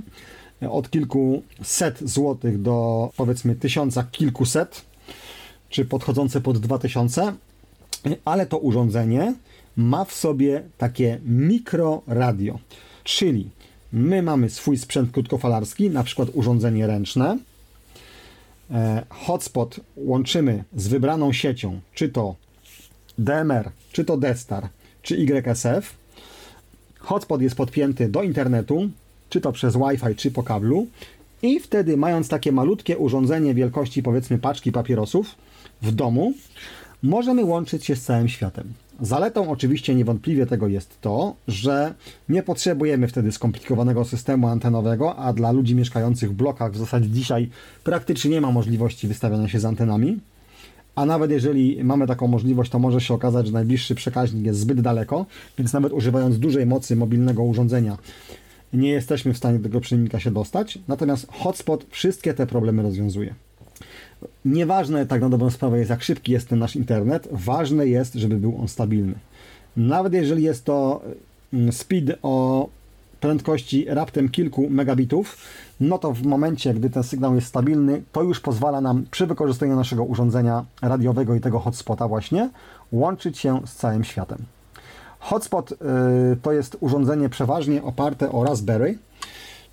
Od kilkuset złotych do powiedzmy tysiąca kilkuset, czy podchodzące pod 2000, ale to urządzenie ma w sobie takie mikroradio, czyli my mamy swój sprzęt krótkofalarski, na przykład urządzenie ręczne, hotspot łączymy z wybraną siecią, czy to DMR, czy to DSTAR, czy YSF. Hotspot jest podpięty do internetu, czy to przez Wi-Fi, czy po kablu. I wtedy, mając takie malutkie urządzenie wielkości powiedzmy paczki papierosów w domu, możemy łączyć się z całym światem. Zaletą oczywiście niewątpliwie tego jest to, że nie potrzebujemy wtedy skomplikowanego systemu antenowego, a dla ludzi mieszkających w blokach w zasadzie dzisiaj praktycznie nie ma możliwości wystawiania się z antenami. A nawet jeżeli mamy taką możliwość, to może się okazać, że najbliższy przekaźnik jest zbyt daleko, więc nawet używając dużej mocy mobilnego urządzenia nie jesteśmy w stanie do tego przynnika się dostać. Natomiast hotspot wszystkie te problemy rozwiązuje. Nieważne tak na dobrą sprawę jest, jak szybki jest ten nasz internet, ważne jest, żeby był on stabilny. Nawet jeżeli jest to mm, speed o prędkości raptem kilku megabitów, no to w momencie, gdy ten sygnał jest stabilny, to już pozwala nam przy wykorzystaniu naszego urządzenia radiowego i tego hotspota właśnie łączyć się z całym światem. Hotspot y, to jest urządzenie przeważnie oparte o Raspberry,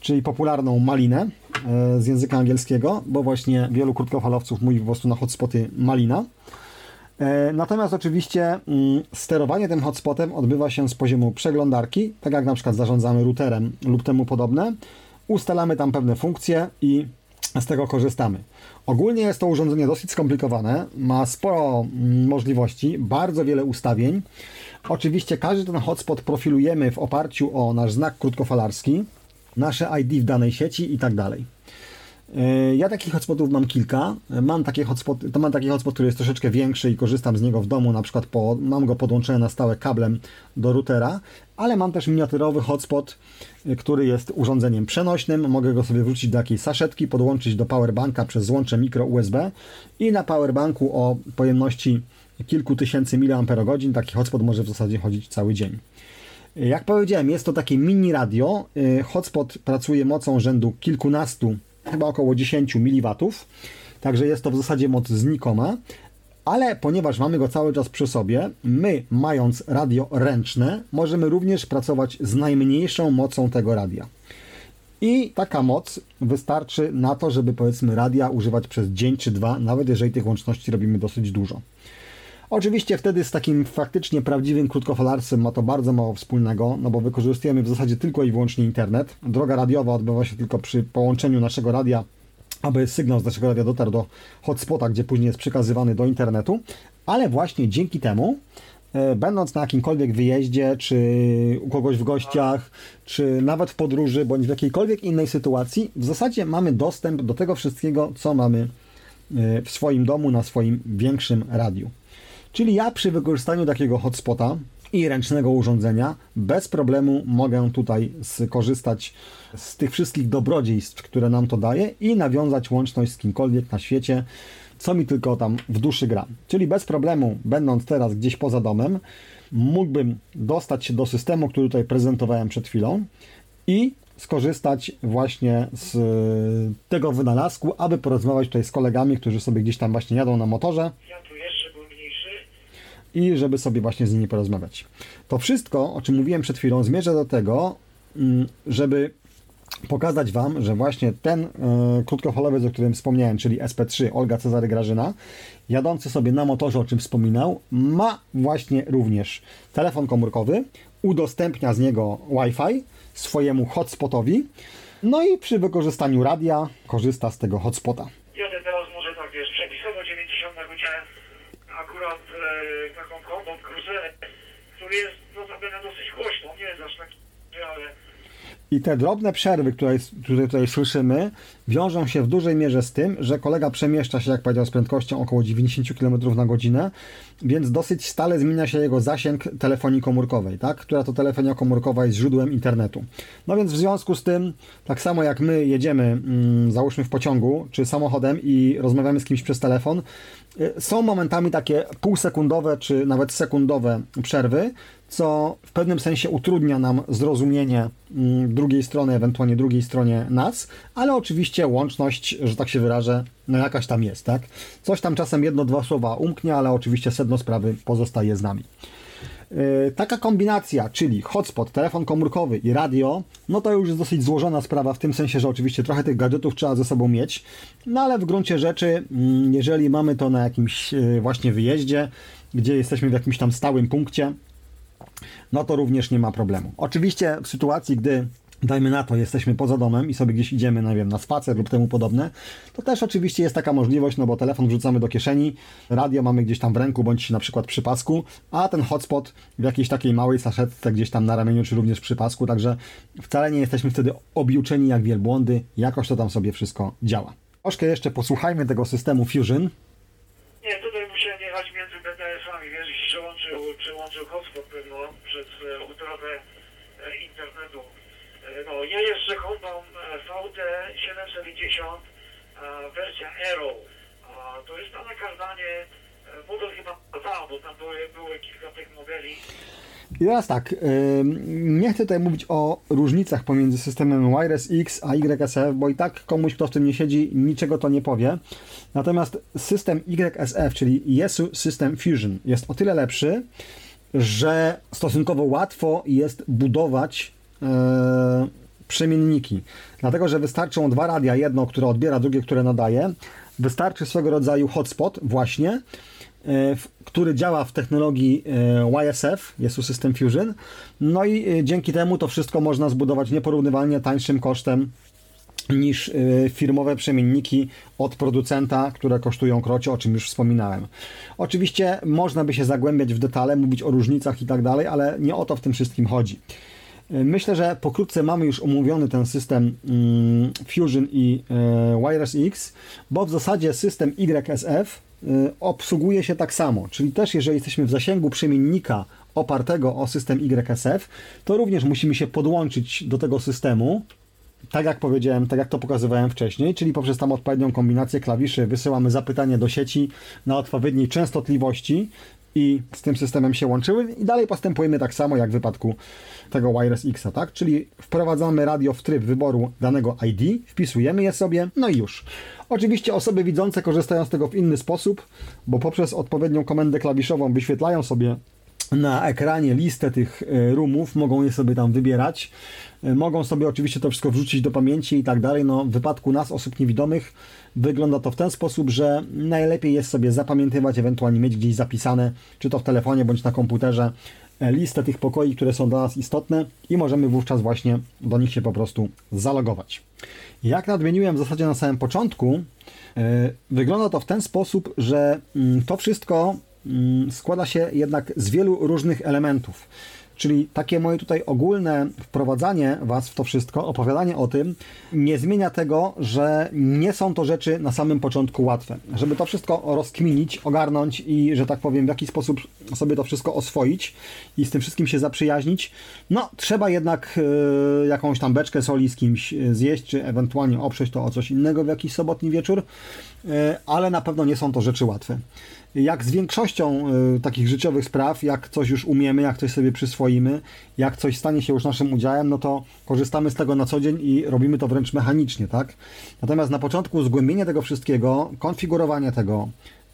czyli popularną malinę y, z języka angielskiego, bo właśnie wielu krótkofalowców mówi po prostu na hotspoty malina. E, natomiast oczywiście mm, sterowanie tym hotspotem odbywa się z poziomu przeglądarki, tak jak na przykład zarządzamy routerem lub temu podobne. Ustalamy tam pewne funkcje i z tego korzystamy. Ogólnie jest to urządzenie dosyć skomplikowane, ma sporo mm, możliwości, bardzo wiele ustawień. Oczywiście każdy ten hotspot profilujemy w oparciu o nasz znak krótkofalarski, nasze ID w danej sieci i tak dalej. E, ja takich hotspotów mam kilka. Mam takie hotspot, to mam taki hotspot, który jest troszeczkę większy i korzystam z niego w domu, na przykład po, mam go podłączony na stałe kablem do routera, ale mam też miniaturowy hotspot, e, który jest urządzeniem przenośnym. Mogę go sobie wrzucić do jakiejś saszetki, podłączyć do powerbanka przez złącze mikro USB i na powerbanku o pojemności kilku tysięcy miliamperogodzin taki hotspot może w zasadzie chodzić cały dzień. Jak powiedziałem, jest to takie mini radio. Hotspot pracuje mocą rzędu kilkunastu chyba około 10 mW, także jest to w zasadzie moc znikoma, ale ponieważ mamy go cały czas przy sobie, my mając radio ręczne, możemy również pracować z najmniejszą mocą tego radia. I taka moc wystarczy na to, żeby powiedzmy radia używać przez dzień czy dwa, nawet jeżeli tych łączności robimy dosyć dużo. Oczywiście wtedy z takim faktycznie prawdziwym krótkofalarstwem ma to bardzo mało wspólnego, no bo wykorzystujemy w zasadzie tylko i wyłącznie internet. Droga radiowa odbywa się tylko przy połączeniu naszego radia, aby sygnał z naszego radia dotarł do hotspota, gdzie później jest przekazywany do internetu, ale właśnie dzięki temu e, będąc na jakimkolwiek wyjeździe, czy u kogoś w gościach, czy nawet w podróży, bądź w jakiejkolwiek innej sytuacji, w zasadzie mamy dostęp do tego wszystkiego, co mamy e, w swoim domu, na swoim większym radiu. Czyli ja przy wykorzystaniu takiego hotspota i ręcznego urządzenia bez problemu mogę tutaj skorzystać z tych wszystkich dobrodziejstw, które nam to daje i nawiązać łączność z kimkolwiek na świecie, co mi tylko tam w duszy gra. Czyli bez problemu, będąc teraz gdzieś poza domem, mógłbym dostać się do systemu, który tutaj prezentowałem przed chwilą i skorzystać właśnie z tego wynalazku, aby porozmawiać tutaj z kolegami, którzy sobie gdzieś tam właśnie jadą na motorze i żeby sobie właśnie z nimi porozmawiać. To wszystko, o czym mówiłem przed chwilą, zmierza do tego, mm, żeby pokazać Wam, że właśnie ten e, krótkofalowiec, o którym wspomniałem, czyli SP3 Olga Cezary Grażyna, jadący sobie na motorze, o czym wspominał, ma właśnie również telefon komórkowy, udostępnia z niego Wi-Fi swojemu hotspotowi, no i przy wykorzystaniu radia korzysta z tego hotspota. Jadę teraz może tak, wiesz, przepisowo 90 na godzinę, e, taką kombą cruiserem, który jest notabene dosyć głośno, nie jest aż taki, I te drobne przerwy, które, tutaj słyszymy, wiążą się w dużej mierze z tym, że kolega przemieszcza się, jak powiedział, z prędkością około 90 km na godzinę, więc dosyć stale zmienia się jego zasięg telefonii komórkowej, tak? która to telefonia komórkowa jest źródłem internetu. No więc w związku z tym, tak samo jak my jedziemy, mm, załóżmy w pociągu czy samochodem i rozmawiamy z kimś przez telefon, y, są momentami takie półsekundowe czy nawet sekundowe przerwy, co w pewnym sensie utrudnia nam zrozumienie mm, drugiej strony, ewentualnie drugiej stronie nas, ale oczywiście łączność, że tak się wyrażę, no jakaś tam jest, tak? Coś tam czasem jedno, dwa słowa umknie, ale oczywiście sedno sprawy pozostaje z nami. Yy, taka kombinacja, czyli hotspot, telefon komórkowy i radio, no to już jest dosyć złożona sprawa w tym sensie, że oczywiście trochę tych gadżetów trzeba ze sobą mieć, no ale w gruncie rzeczy, mm, jeżeli mamy to na jakimś yy, właśnie wyjeździe, gdzie jesteśmy w jakimś tam stałym punkcie, no to również nie ma problemu. Oczywiście w sytuacji, gdy dajmy na to, jesteśmy poza domem i sobie gdzieś idziemy, nie wiem, na spacer lub temu podobne, to też oczywiście jest taka możliwość, no bo telefon wrzucamy do kieszeni, radio mamy gdzieś tam w ręku, bądź na przykład przy pasku, a ten hotspot w jakiejś takiej małej saszetce gdzieś tam na ramieniu, czy również przy pasku, także wcale nie jesteśmy wtedy objuczeni jak wielbłądy, jakoś to tam sobie wszystko działa. Troszkę jeszcze posłuchajmy tego systemu Fusion. nie, tutaj musiałem jechać przełączył, przełączył hotspot pewno przez e, utratę e, internetu. E, no, ja jeżdżę Hondą e, VD 750 e, wersja Aero. To jest na nakazanie model chyba 2, bo tam były kilka tych modeli. I teraz tak, nie chcę tutaj mówić o różnicach pomiędzy systemem Wireless X a YSF, bo i tak komuś, kto w tym nie siedzi, niczego to nie powie. Natomiast system YSF, czyli Yesu System Fusion, jest o tyle lepszy, że stosunkowo łatwo jest budować e, przemienniki. Dlatego, że wystarczą dwa radia, jedno, które odbiera, drugie, które nadaje. Wystarczy swego rodzaju hotspot właśnie, który działa w technologii e, YSF, jest System Fusion. No i e, dzięki temu to wszystko można zbudować nieporównywalnie tańszym kosztem niż firmowe przemienniki od producenta, które kosztują krocie, o czym już wspominałem. Oczywiście można by się zagłębiać w detale, mówić o różnicach i tak dalej, ale nie o to w tym wszystkim chodzi. Myślę, że pokrótce mamy już omówiony ten system mm, Fusion i Wireless X, bo w zasadzie system YSF Y, obsługuje się tak samo. Czyli też jeżeli jesteśmy w zasięgu przemiennika opartego o system YSF, to również musimy się podłączyć do tego systemu, tak jak powiedziałem, tak jak to pokazywałem wcześniej, czyli poprzez tam odpowiednią kombinację klawiszy wysyłamy zapytanie do sieci na odpowiedniej częstotliwości i z tym systemem się łączyły i dalej postępujemy tak samo jak w wypadku tego Wireless X, tak? Czyli wprowadzamy radio w tryb wyboru danego ID, wpisujemy je sobie, no i już. Oczywiście osoby widzące korzystają z tego w inny sposób, bo poprzez odpowiednią komendę klawiszową wyświetlają sobie na ekranie listę tych e, roomów, mogą je sobie tam wybierać. E, mogą sobie oczywiście to wszystko wrzucić do pamięci i tak dalej. No, w wypadku nas, osób niewidomych, wygląda to w ten sposób, że najlepiej jest sobie zapamiętywać, ewentualnie mieć gdzieś zapisane, czy to w telefonie bądź na komputerze, e, listę tych pokoi, które są dla nas istotne i możemy wówczas właśnie do nich się po prostu zalogować. Jak nadmieniłem w zasadzie na samym początku, e, wygląda to w ten sposób, że mm, to wszystko mm, składa się jednak z wielu różnych elementów. Czyli takie moje tutaj ogólne wprowadzanie Was w to wszystko, opowiadanie o tym, nie zmienia tego, że nie są to rzeczy na samym początku łatwe. Żeby to wszystko rozkminić, ogarnąć i, że tak powiem, w jaki sposób sobie to wszystko oswoić i z tym wszystkim się zaprzyjaźnić, no trzeba jednak y, jakąś tam beczkę soli z kimś e, zjeść, czy ewentualnie oprzeć to o coś innego w jakiś sobotni wieczór, y, ale na pewno nie są to rzeczy łatwe jak z większością y, takich życiowych spraw, jak coś już umiemy, jak coś sobie przyswoimy, jak coś stanie się już naszym udziałem, no to korzystamy z tego na co dzień i robimy to wręcz mechanicznie, tak? Natomiast na początku zgłębienie tego wszystkiego, konfigurowanie tego,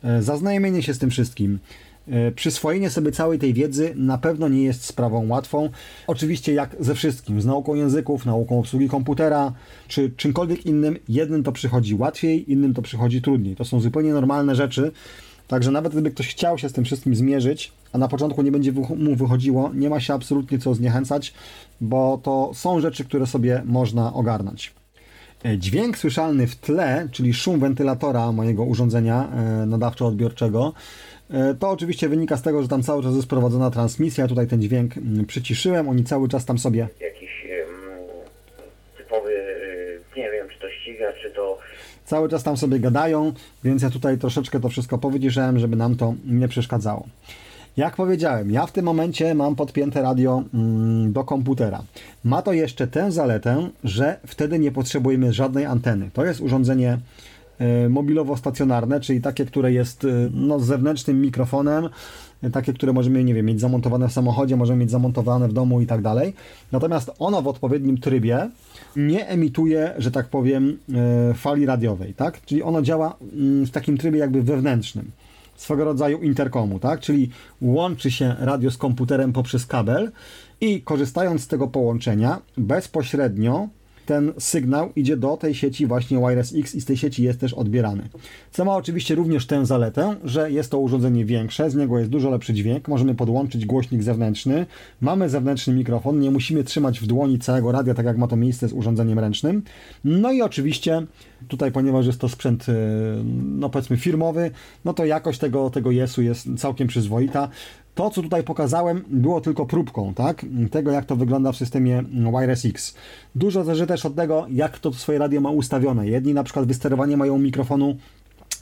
y, zaznajomienie się z tym wszystkim, y, przyswojenie sobie całej tej wiedzy na pewno nie jest sprawą łatwą. Oczywiście jak ze wszystkim, z nauką języków, nauką obsługi komputera, czy czymkolwiek innym, jednym to przychodzi łatwiej, innym to przychodzi trudniej. To są zupełnie normalne rzeczy, Także nawet gdyby ktoś chciał się z tym wszystkim zmierzyć, a na początku nie będzie mu wychodziło, nie ma się absolutnie co zniechęcać, bo to są rzeczy, które sobie można ogarnąć. E, dźwięk słyszalny w tle, czyli szum wentylatora mojego urządzenia e, nadawczo-odbiorczego, e, to oczywiście wynika z tego, że tam cały czas jest prowadzona transmisja. Tutaj ten dźwięk przyciszyłem, oni cały czas tam sobie. Jakiś typowy, nie wiem, czy to ściga, czy to cały czas tam sobie gadają, więc ja tutaj troszeczkę to wszystko powyciszyłem, żeby nam to nie przeszkadzało. Jak powiedziałem, ja w tym momencie mam podpięte radio mm, do komputera. Ma to jeszcze tę zaletę, że wtedy nie potrzebujemy żadnej anteny. To jest urządzenie y, mobilowo-stacjonarne, czyli takie, które jest y, no, z zewnętrznym mikrofonem, y, takie, które możemy, nie wiem, mieć zamontowane w samochodzie, możemy mieć zamontowane w domu i tak dalej. Natomiast ono w odpowiednim trybie nie emituje, że tak powiem, e, fali radiowej, tak? Czyli ono działa mm, w takim trybie jakby wewnętrznym, swego rodzaju interkomu, tak? Czyli łączy się radio z komputerem poprzez kabel i korzystając z tego połączenia bezpośrednio ten sygnał idzie do tej sieci właśnie Wireless X i z tej sieci jest też odbierany. Co ma oczywiście również tę zaletę, że jest to urządzenie większe, z niego jest dużo lepszy dźwięk, możemy podłączyć głośnik zewnętrzny, mamy zewnętrzny mikrofon, nie musimy trzymać w dłoni całego radia, tak jak ma to miejsce z urządzeniem ręcznym. No i oczywiście tutaj, ponieważ jest to sprzęt, y, no powiedzmy firmowy, no to jakość tego, tego jesu jest całkiem przyzwoita. To, co tutaj pokazałem, było tylko próbką, tak? Tego, jak to wygląda w systemie Wireless X. Dużo zależy też od tego, jak to swoje radio ma ustawione. Jedni na przykład wysterowanie mają mikrofonu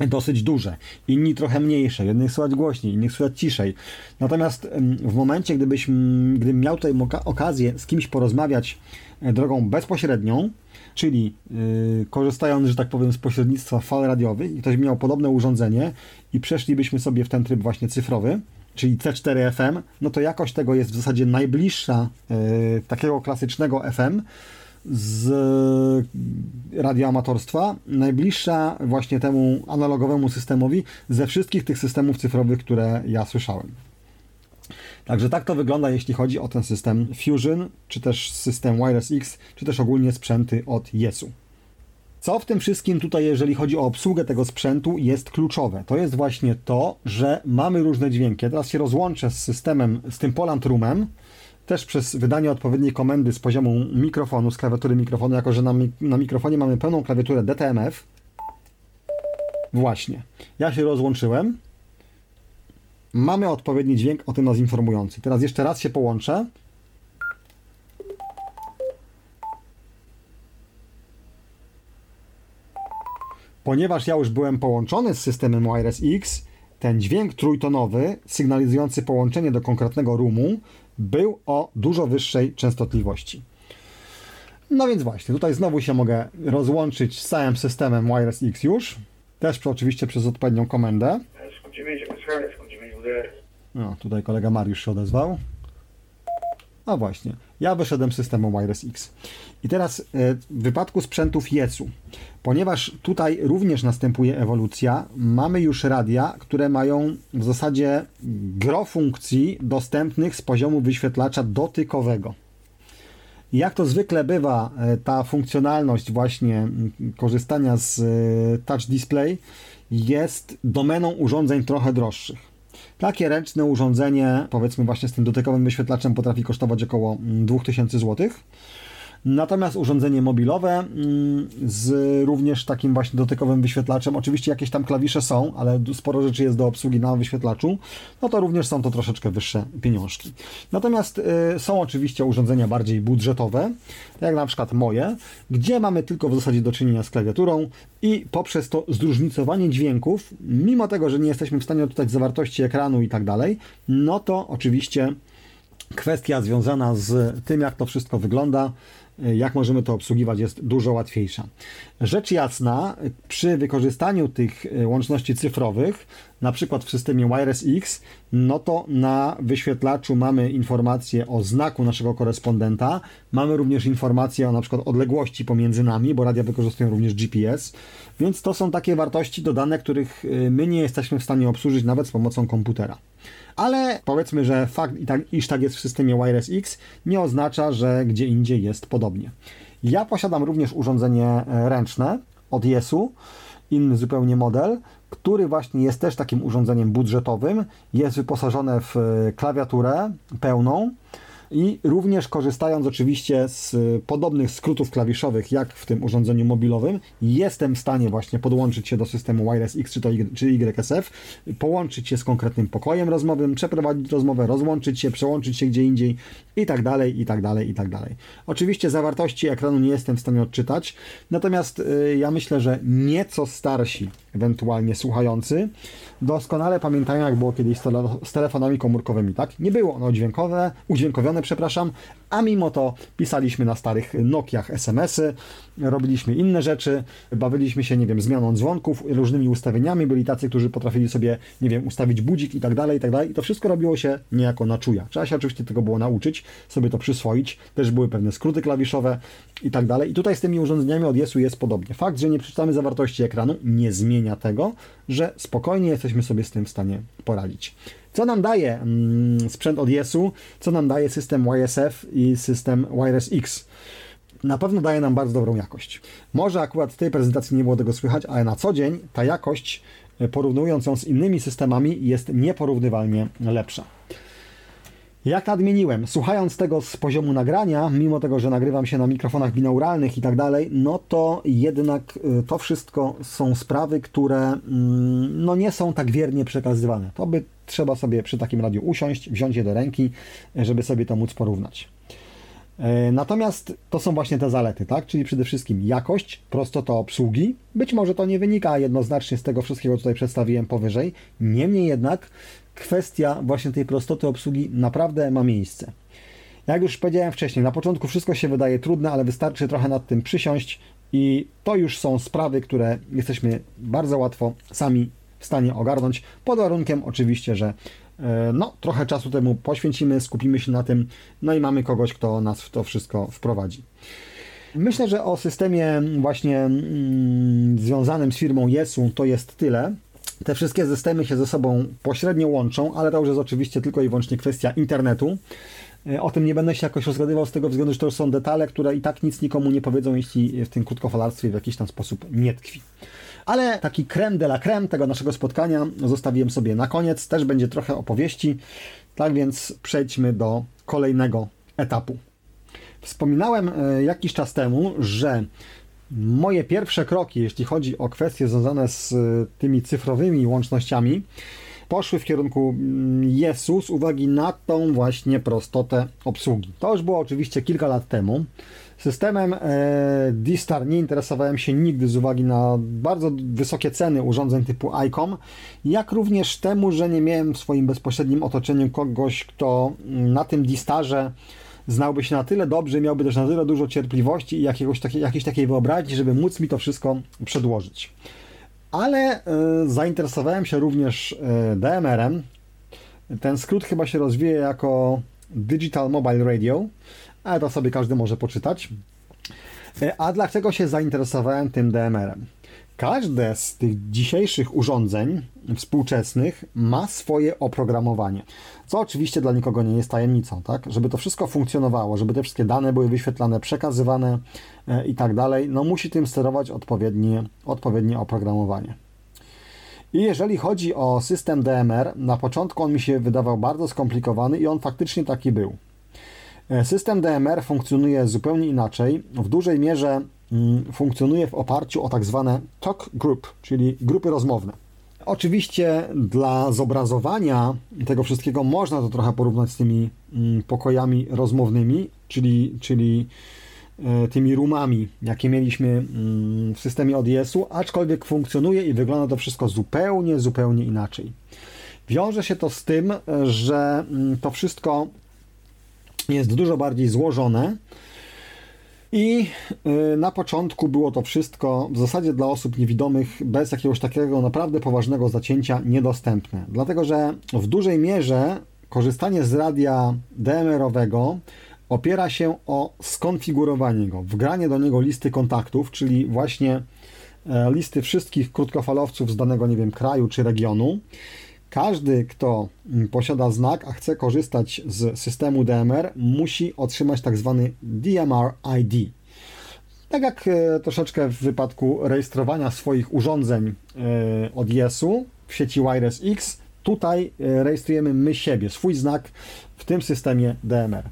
dosyć duże, inni trochę mniejsze, jednych słychać głośniej, innych słychać ciszej. Natomiast w momencie, gdybyś, gdybym miał tutaj okazję z kimś porozmawiać e, drogą bezpośrednią, czyli yy, korzystając, że tak powiem, z pośrednictwa fal radiowych i ktoś miał podobne urządzenie i przeszlibyśmy sobie w ten tryb właśnie cyfrowy, czyli C4 FM, no to jakość tego jest w zasadzie najbliższa y, takiego klasycznego FM z radioamatorstwa, najbliższa właśnie temu analogowemu systemowi ze wszystkich tych systemów cyfrowych, które ja słyszałem. Także tak to wygląda, jeśli chodzi o ten system Fusion, czy też system Wireless X, czy też ogólnie sprzęty od Yesu. Co w tym wszystkim tutaj, jeżeli chodzi o obsługę tego sprzętu, jest kluczowe? To jest właśnie to, że mamy różne dźwięki. Teraz się rozłączę z systemem, z tym Poland Roomem, też przez wydanie odpowiedniej komendy z poziomu mikrofonu, z klawiatury mikrofonu, jako że na, na mikrofonie mamy pełną klawiaturę DTMF. Właśnie. Ja się rozłączyłem. Mamy odpowiedni dźwięk o tym nas informujący. Teraz jeszcze raz się połączę. Ponieważ ja już byłem połączony z systemem Wireless X, ten dźwięk trójtonowy, sygnalizujący połączenie do konkretnego roomu, był o dużo wyższej częstotliwości. No więc właśnie, tutaj znowu się mogę rozłączyć z całym systemem Wireless X już, też oczywiście przez odpowiednią komendę. No, tutaj kolega Mariusz się odezwał. A właśnie, ja wyszedłem z systemu Wireless X. I teraz e, w wypadku sprzętów Yesu, ponieważ tutaj również następuje ewolucja, mamy już radia, które mają w zasadzie gro funkcji dostępnych z poziomu wyświetlacza dotykowego. Jak to zwykle bywa, e, ta funkcjonalność właśnie korzystania z e, touch display jest domeną urządzeń trochę droższych. Takie ręczne urządzenie, powiedzmy właśnie z tym dotykowym wyświetlaczem, potrafi kosztować około 2000 mm, zł. Natomiast urządzenie mobilowe mm, z również takim właśnie dotykowym wyświetlaczem, oczywiście jakieś tam klawisze są, ale sporo rzeczy jest do obsługi na wyświetlaczu, no to również są to troszeczkę wyższe pieniążki. Natomiast y, są oczywiście urządzenia bardziej budżetowe, jak na przykład moje, gdzie mamy tylko w zasadzie do czynienia z klawiaturą i poprzez to zróżnicowanie dźwięków, mimo tego, że nie jesteśmy w stanie odczytać zawartości ekranu i tak dalej, no to oczywiście kwestia związana z tym, jak to wszystko wygląda, jak możemy to obsługiwać, jest dużo łatwiejsza. Rzecz jasna, przy wykorzystaniu tych e, łączności cyfrowych, na przykład w systemie Wireless X, no to na wyświetlaczu mamy informację o znaku naszego korespondenta, mamy również informację o na przykład odległości pomiędzy nami, bo radia wykorzystują również GPS, więc to są takie wartości dodane, których e, my nie jesteśmy w stanie obsłużyć nawet z pomocą komputera. Ale powiedzmy, że fakt, iż tak jest w systemie Wireless X, nie oznacza, że gdzie indziej jest podobnie. Ja posiadam również urządzenie e, ręczne od Yesu, inny zupełnie model, który właśnie jest też takim urządzeniem budżetowym. Jest wyposażone w e, klawiaturę pełną i również korzystając oczywiście z y, podobnych skrótów klawiszowych jak w tym urządzeniu mobilowym, jestem w stanie właśnie podłączyć się do systemu Wireless X czy, to y, czy YSF, połączyć się z konkretnym pokojem rozmowym, przeprowadzić rozmowę, rozłączyć się, przełączyć się gdzie indziej i tak dalej, i tak dalej, i tak dalej. Oczywiście zawartości ekranu nie jestem w stanie odczytać, natomiast yy, ja myślę, że nieco starsi ewentualnie słuchający, doskonale pamiętają, jak było kiedyś z, tele z telefonami komórkowymi, tak? Nie było one udźwiękowe, udźwiękowione, przepraszam, a mimo to pisaliśmy na starych Nokiach SMS-y, robiliśmy inne rzeczy, bawiliśmy się, nie wiem, zmianą dzwonków, różnymi ustawieniami, byli tacy, którzy potrafili sobie, nie wiem, ustawić budzik i tak dalej, i tak dalej, i to wszystko robiło się niejako na czuja. Trzeba się oczywiście tego było nauczyć, sobie to przyswoić, też były pewne skróty klawiszowe i tak dalej. I tutaj z tymi urządzeniami od Yesu jest podobnie. Fakt, że nie przeczytamy zawartości ekranu, nie zmienia tego, że spokojnie jesteśmy sobie z tym w stanie poradzić. Co nam daje mm, sprzęt od Yesu, co nam daje system YSF i system Wireless X? Na pewno daje nam bardzo dobrą jakość. Może akurat w tej prezentacji nie było tego słychać, ale na co dzień ta jakość, e, porównując ją z innymi systemami, jest nieporównywalnie lepsza. Jak nadmieniłem, słuchając tego z poziomu nagrania, mimo tego, że nagrywam się na mikrofonach binauralnych i tak dalej, no to jednak y, to wszystko są sprawy, które mm, no nie są tak wiernie przekazywane. To by trzeba sobie przy takim radiu usiąść, wziąć je do ręki, żeby sobie to móc porównać. E, natomiast to są właśnie te zalety, tak? Czyli przede wszystkim jakość, prostota obsługi. Być może to nie wynika jednoznacznie z tego wszystkiego, co tutaj przedstawiłem powyżej. Niemniej jednak kwestia właśnie tej prostoty obsługi naprawdę ma miejsce. Jak już powiedziałem wcześniej, na początku wszystko się wydaje trudne, ale wystarczy trochę nad tym przysiąść i to już są sprawy, które jesteśmy bardzo łatwo sami w stanie ogarnąć, pod warunkiem oczywiście, że E, no, trochę czasu temu poświęcimy, skupimy się na tym, no i mamy kogoś, kto nas w to wszystko wprowadzi. Myślę, że o systemie właśnie mm, związanym z firmą Jesu to jest tyle. Te wszystkie systemy się ze sobą pośrednio łączą, ale to już jest oczywiście tylko i wyłącznie kwestia internetu. E, o tym nie będę się jakoś rozgadywał z tego względu, że to są detale, które i tak nic nikomu nie powiedzą, jeśli w tym krótkofalarstwie w jakiś tam sposób nie tkwi. Ale taki creme de la creme tego naszego spotkania zostawiłem sobie na koniec. Też będzie trochę opowieści. Tak więc przejdźmy do kolejnego etapu. Wspominałem e, jakiś czas temu, że moje pierwsze kroki, jeśli chodzi o kwestie związane z e, tymi cyfrowymi łącznościami, poszły w kierunku Jesu mm, z uwagi na tą właśnie prostotę obsługi. To już było oczywiście kilka lat temu. Systemem e, D-Star nie interesowałem się nigdy z uwagi na bardzo wysokie ceny urządzeń typu ICOM, jak również temu, że nie miałem w swoim bezpośrednim otoczeniu kogoś, kto na tym D-Starze znałby się na tyle dobrze, miałby też na tyle dużo cierpliwości i jakiegoś takie, jakiejś takiej wyobraźni, żeby móc mi to wszystko przedłożyć. Ale y, zainteresowałem się również y, DMR-em. Ten skrót chyba się rozwija jako Digital Mobile Radio, ale to sobie każdy może poczytać. Y, a dlaczego się zainteresowałem tym DMR-em? Każde z tych dzisiejszych urządzeń współczesnych ma swoje oprogramowanie, co oczywiście dla nikogo nie jest tajemnicą, tak? Żeby to wszystko funkcjonowało, żeby te wszystkie dane były wyświetlane, przekazywane e, i tak dalej, no musi tym sterować odpowiednie, odpowiednie oprogramowanie. I jeżeli chodzi o system DMR, na początku on mi się wydawał bardzo skomplikowany i on faktycznie taki był. E, system DMR funkcjonuje zupełnie inaczej. W dużej mierze Mm, funkcjonuje w oparciu o tak zwane talk group, czyli grupy rozmowne. Oczywiście dla zobrazowania tego wszystkiego można to trochę porównać z tymi mm, pokojami rozmownymi, czyli, czyli e, tymi roomami, jakie mieliśmy mm, w systemie ODS-u, aczkolwiek funkcjonuje i wygląda to wszystko zupełnie, zupełnie inaczej. Wiąże się to z tym, że to wszystko jest dużo bardziej złożone, i y, na początku było to wszystko w zasadzie dla osób niewidomych bez jakiegoś takiego naprawdę poważnego zacięcia niedostępne. Dlatego, że w dużej mierze korzystanie z radia DMR-owego opiera się o skonfigurowanie go, wgranie do niego listy kontaktów, czyli właśnie e, listy wszystkich krótkofalowców z danego, nie wiem, kraju czy regionu. Każdy, kto mm, posiada znak, a chce korzystać z systemu DMR, musi otrzymać tak zwany DMR ID. Tak jak e, troszeczkę w wypadku rejestrowania swoich urządzeń e, od IS-u w sieci Wireless X, tutaj e, rejestrujemy my siebie, swój znak w tym systemie DMR.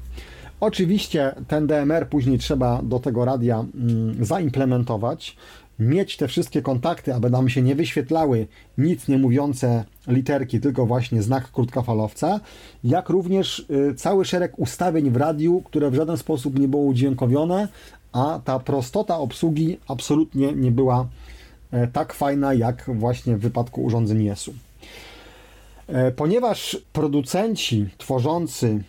Oczywiście ten DMR później trzeba do tego radia mm, zaimplementować mieć te wszystkie kontakty, aby nam się nie wyświetlały nic nie mówiące literki, tylko właśnie znak krótkofalowca, jak również y, cały szereg ustawień w radiu, które w żaden sposób nie było udźwiękowione, a ta prostota obsługi absolutnie nie była e, tak fajna, jak właśnie w wypadku urządzeń Jesu. E, ponieważ producenci tworzący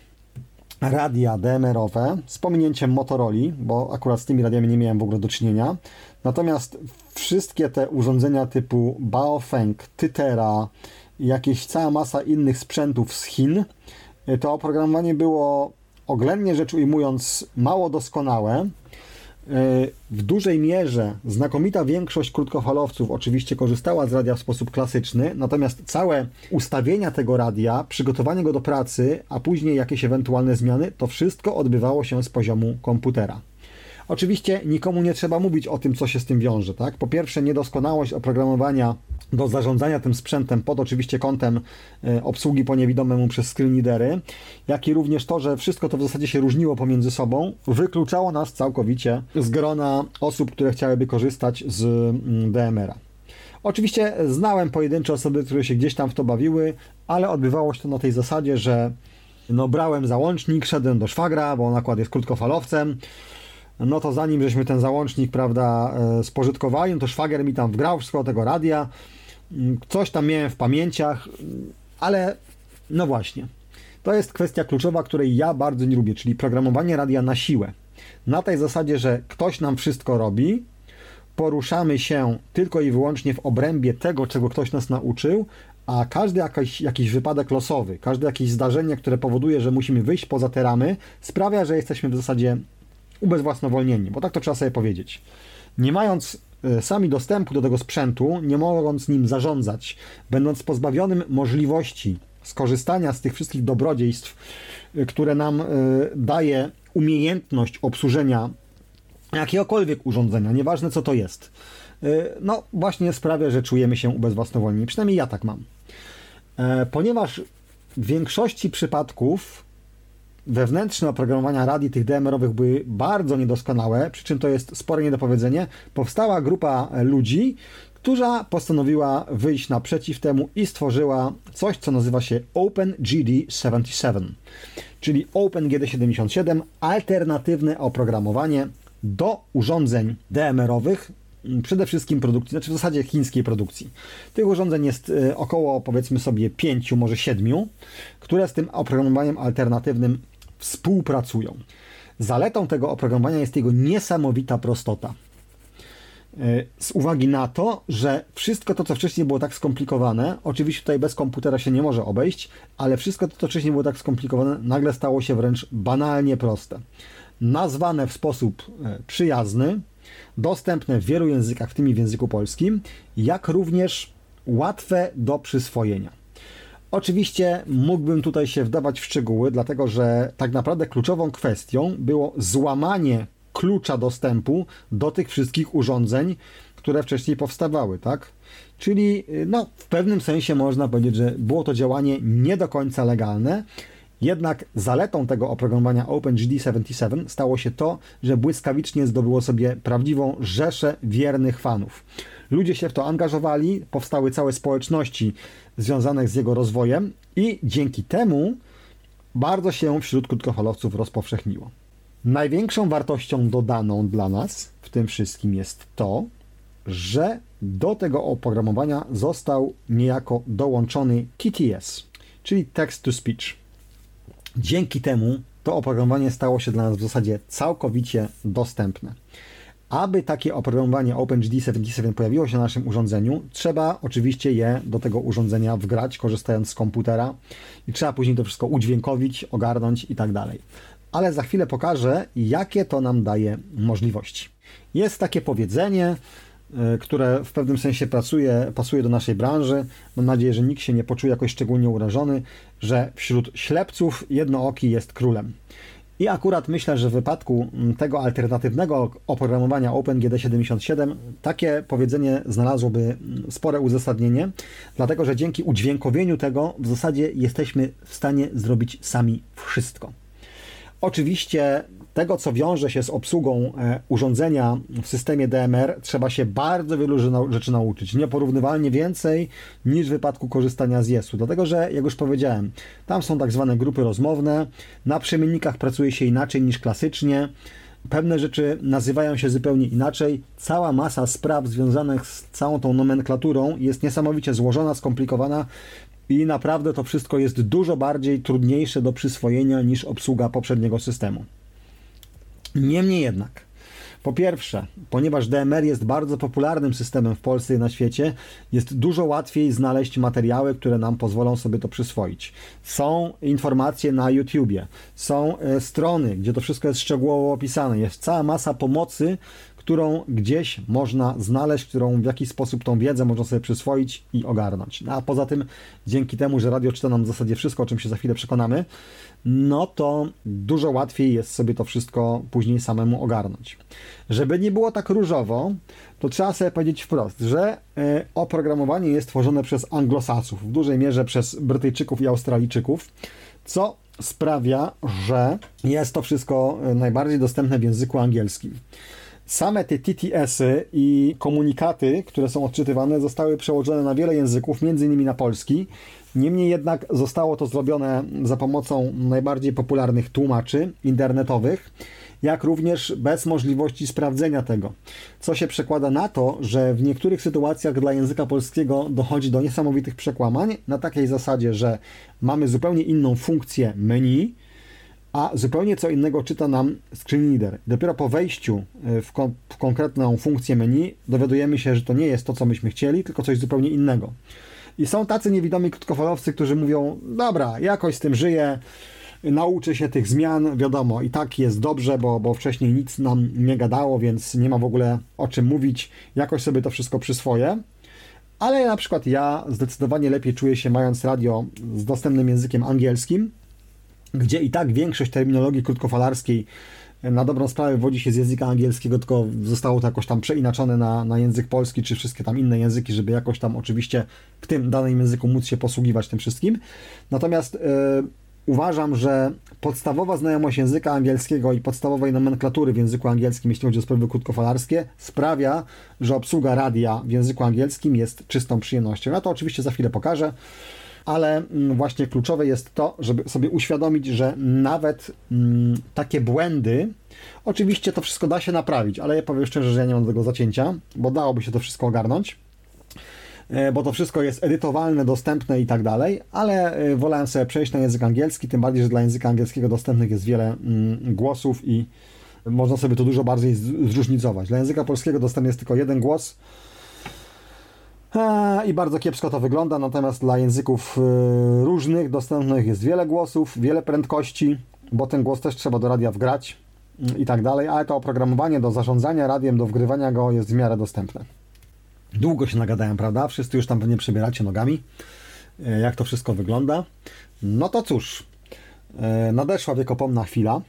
radia DMR-owe z pominięciem Motorola, bo akurat z tymi radiami nie miałem w ogóle do czynienia, Natomiast wszystkie te urządzenia typu Baofeng, Tytera, jakieś cała masa innych sprzętów z Chin, y, to oprogramowanie było oględnie rzecz ujmując mało doskonałe. W dużej mierze znakomita większość krótkofalowców oczywiście korzystała z radia w sposób klasyczny, natomiast całe ustawienia tego radia, przygotowanie go do pracy, a później jakieś ewentualne zmiany, to wszystko odbywało się z poziomu komputera. Oczywiście nikomu nie trzeba mówić o tym, co się z tym wiąże. Tak? Po pierwsze, niedoskonałość oprogramowania do zarządzania tym sprzętem pod oczywiście kątem e, obsługi po niewidomemu przez screenreadery, jak i również to, że wszystko to w zasadzie się różniło pomiędzy sobą, wykluczało nas całkowicie z grona osób, które chciałyby korzystać z mm, DMR-a. Oczywiście znałem pojedyncze osoby, które się gdzieś tam w to bawiły, ale odbywało się to na tej zasadzie, że no, brałem załącznik, szedłem do szwagra, bo on akurat jest krótkofalowcem, no to zanim żeśmy ten załącznik, prawda, e, spożytkowali, no to szwagier mi tam wgrał wszystko tego radia, coś tam miałem w pamięciach, ale no właśnie. To jest kwestia kluczowa, której ja bardzo nie lubię, czyli programowanie radia na siłę. Na tej zasadzie, że ktoś nam wszystko robi, poruszamy się tylko i wyłącznie w obrębie tego, czego ktoś nas nauczył, a każdy jakiś, jakiś wypadek losowy, każde jakieś zdarzenie, które powoduje, że musimy wyjść poza te ramy, sprawia, że jesteśmy w zasadzie ubezwłasnowolnieni, bo tak to trzeba sobie powiedzieć. Nie mając sami dostępu do tego sprzętu, nie mogąc nim zarządzać, będąc pozbawionym możliwości skorzystania z tych wszystkich dobrodziejstw, e, które nam e, daje umiejętność obsłużenia jakiegokolwiek urządzenia, nieważne co to jest, no właśnie sprawia, że czujemy się ubezwłasnowolnieni. Przynajmniej ja tak mam. Ponieważ w większości przypadków wewnętrzne oprogramowania radii tych DMR-owych były bardzo niedoskonałe, przy czym to jest spore niedopowiedzenie, powstała grupa ludzi, która postanowiła wyjść naprzeciw temu i stworzyła coś, co nazywa się OpenGD77, czyli OpenGD77, alternatywne oprogramowanie do urządzeń DMR-owych, przede wszystkim produkcji, znaczy w zasadzie chińskiej produkcji. Tych urządzeń jest e, około powiedzmy sobie pięciu, może siedmiu, które z tym oprogramowaniem alternatywnym współpracują. Zaletą tego oprogramowania jest jego niesamowita prostota. E, z uwagi na to, że wszystko to, co wcześniej było tak skomplikowane, oczywiście tutaj bez komputera się nie może obejść, ale wszystko to, co wcześniej było tak skomplikowane, nagle stało się wręcz banalnie proste. Nazwane w sposób e, przyjazny, dostępne w wielu językach, w tym w języku polskim, jak również łatwe do przyswojenia. Oczywiście mógłbym tutaj się wdawać w szczegóły, dlatego że tak naprawdę kluczową kwestią było złamanie klucza dostępu do tych wszystkich urządzeń, które wcześniej powstawały, tak? Czyli no, w pewnym sensie można powiedzieć, że było to działanie nie do końca legalne, jednak zaletą tego oprogramowania OpenGD77 stało się to, że błyskawicznie zdobyło sobie prawdziwą rzeszę wiernych fanów. Ludzie się w to angażowali, powstały całe społeczności związanych z jego rozwojem i dzięki temu bardzo się wśród krótkofalowców rozpowszechniło. Największą wartością dodaną dla nas w tym wszystkim jest to, że do tego oprogramowania został niejako dołączony TTS, czyli Text to Speech. Dzięki temu to oprogramowanie stało się dla nas w zasadzie całkowicie dostępne. Aby takie oprogramowanie OpenGD77 pojawiło się na naszym urządzeniu, trzeba oczywiście je do tego urządzenia wgrać, korzystając z komputera i trzeba później to wszystko udźwiękowić, ogarnąć i tak dalej. Ale za chwilę pokażę, jakie to nam daje możliwości. Jest takie powiedzenie, e, które w pewnym sensie pracuje, pasuje do naszej branży. Mam nadzieję, że nikt się nie poczuje jakoś szczególnie urażony, że wśród ślepców jednooki jest królem. I akurat myślę, że w wypadku mm, tego alternatywnego oprogramowania OpenGD77 takie powiedzenie znalazłoby mm, spore uzasadnienie, dlatego że dzięki udźwiękowieniu tego w zasadzie jesteśmy w stanie zrobić sami wszystko. Oczywiście tego, co wiąże się z obsługą e, urządzenia w systemie DMR, trzeba się bardzo wielu rzeczy nauczyć. Nieporównywalnie więcej niż w wypadku korzystania z YES-u. Dlatego, że jak już powiedziałem, tam są tak zwane grupy rozmowne, na przemiennikach pracuje się inaczej niż klasycznie. Pewne rzeczy nazywają się zupełnie inaczej. Cała masa spraw związanych z całą tą nomenklaturą jest niesamowicie złożona, skomplikowana i naprawdę to wszystko jest dużo bardziej trudniejsze do przyswojenia niż obsługa poprzedniego systemu. Niemniej jednak, po pierwsze, ponieważ DMR jest bardzo popularnym systemem w Polsce i na świecie, jest dużo łatwiej znaleźć materiały, które nam pozwolą sobie to przyswoić. Są informacje na YouTubie, są e, strony, gdzie to wszystko jest szczegółowo opisane, jest cała masa pomocy, którą gdzieś można znaleźć, którą w jakiś sposób tą wiedzę można sobie przyswoić i ogarnąć. A poza tym, dzięki temu, że radio czyta nam w zasadzie wszystko, o czym się za chwilę przekonamy, no to dużo łatwiej jest sobie to wszystko później samemu ogarnąć. Żeby nie było tak różowo, to trzeba sobie powiedzieć wprost, że e, oprogramowanie jest tworzone przez anglosasów, w dużej mierze przez Brytyjczyków i Australijczyków, co sprawia, że jest to wszystko e, najbardziej dostępne w języku angielskim. Same te TTS-y i komunikaty, które są odczytywane, zostały przełożone na wiele języków, między innymi na polski. Niemniej jednak zostało to zrobione za pomocą najbardziej popularnych tłumaczy internetowych, jak również bez możliwości sprawdzenia tego. Co się przekłada na to, że w niektórych sytuacjach dla języka polskiego dochodzi do niesamowitych przekłamań na takiej zasadzie, że mamy zupełnie inną funkcję menu, a zupełnie co innego czyta nam screen reader. Dopiero po wejściu e, w, kon w konkretną funkcję menu dowiadujemy się, że to nie jest to, co myśmy chcieli, tylko coś zupełnie innego. I są tacy niewidomi krótkofalowcy, którzy mówią, dobra, jakoś z tym żyję, nauczę się tych zmian, wiadomo, i tak jest dobrze, bo, bo wcześniej nic nam nie gadało, więc nie ma w ogóle o czym mówić, jakoś sobie to wszystko przyswoję. Ale na przykład ja zdecydowanie lepiej czuję się mając radio z dostępnym językiem angielskim, gdzie i tak większość terminologii krótkofalarskiej na dobrą sprawę wodzi się z języka angielskiego, tylko zostało to jakoś tam przeinaczone na, na język polski, czy wszystkie tam inne języki, żeby jakoś tam oczywiście w tym danym języku móc się posługiwać tym wszystkim. Natomiast yy, uważam, że podstawowa znajomość języka angielskiego i podstawowej nomenklatury w języku angielskim, jeśli chodzi o sprawy krótkofalarskie, sprawia, że obsługa radia w języku angielskim jest czystą przyjemnością. Ja to oczywiście za chwilę pokażę ale mm, właśnie kluczowe jest to, żeby sobie uświadomić, że nawet mm, takie błędy, oczywiście to wszystko da się naprawić, ale ja powiem szczerze, że ja nie mam do tego zacięcia, bo dałoby się to wszystko ogarnąć e, bo to wszystko jest edytowalne, dostępne i tak dalej, ale e, wolałem sobie przejść na język angielski, tym bardziej, że dla języka angielskiego dostępnych jest wiele mm, głosów i można sobie to dużo bardziej zróżnicować. Dla języka polskiego dostępny jest tylko jeden głos, i bardzo kiepsko to wygląda, natomiast dla języków y, różnych dostępnych jest wiele głosów, wiele prędkości, bo ten głos też trzeba do radia wgrać mm, i tak dalej, ale to oprogramowanie do zarządzania radiem, do wgrywania go jest w miarę dostępne. Długo się nagadałem, prawda? Wszyscy już tam pewnie przebieracie nogami, y, jak to wszystko wygląda. No to cóż, y, nadeszła wiekopomna chwila.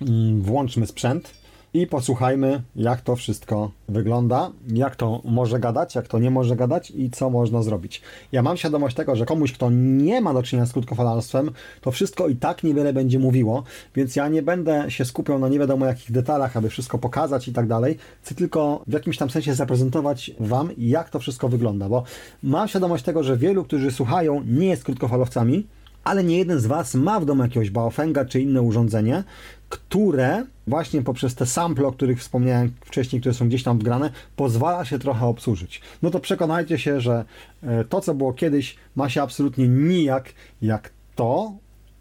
Mm, włączmy sprzęt i posłuchajmy, jak to wszystko wygląda, jak to może gadać, jak to nie może gadać i co można zrobić. Ja mam świadomość tego, że komuś, kto nie ma do czynienia z krótkofalarstwem, to wszystko i tak niewiele będzie mówiło, więc ja nie będę się skupiał na nie wiadomo jakich detalach, aby wszystko pokazać i tak dalej. Chcę tylko w jakimś tam sensie zaprezentować Wam, jak to wszystko wygląda, bo mam świadomość tego, że wielu, którzy słuchają, nie jest krótkofalowcami, ale nie jeden z Was ma w domu jakiegoś Baofenga czy inne urządzenie, które właśnie poprzez te sample, o których wspomniałem wcześniej, które są gdzieś tam wgrane, pozwala się trochę obsłużyć. No to przekonajcie się, że e, to, co było kiedyś, ma się absolutnie nijak jak to,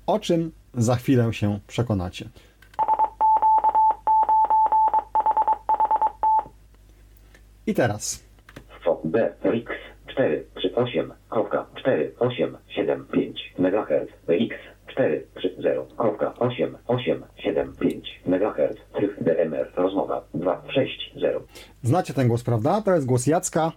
o czym za chwilę się przekonacie. I teraz. B, RIX 438.4875 MHz RIX 430.8875 MHz tryb DMR rozmowa 260. Znacie ten głos, prawda? To jest głos Jacka,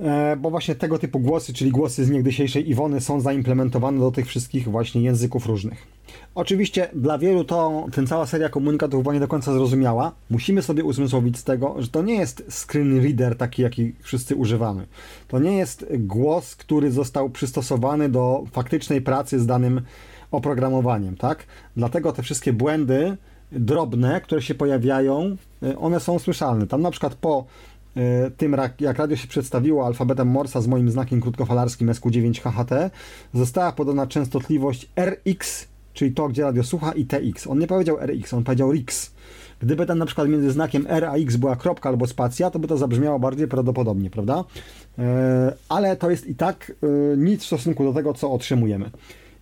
e, bo właśnie tego typu głosy, czyli głosy z niegdysiejszej Iwony są zaimplementowane do tych wszystkich właśnie języków różnych. Oczywiście dla wielu to ten cała seria komunikatów była nie do końca zrozumiała. Musimy sobie uzmysłowić z tego, że to nie jest screen reader taki, jaki wszyscy używamy. To nie jest głos, który został przystosowany do faktycznej pracy z danym oprogramowaniem, tak? Dlatego te wszystkie błędy drobne, które się pojawiają, y, one są słyszalne. Tam na przykład po y, tym, jak radio się przedstawiło alfabetem Morsa z moim znakiem krótkofalarskim SQ9HHT, została podana częstotliwość RX, czyli to, gdzie radio słucha, i TX. On nie powiedział RX, on powiedział RIX. Gdyby tam na przykład między znakiem R a X była kropka albo spacja, to by to zabrzmiało bardziej prawdopodobnie, prawda? E, ale to jest i tak e, nic w stosunku do tego, co otrzymujemy.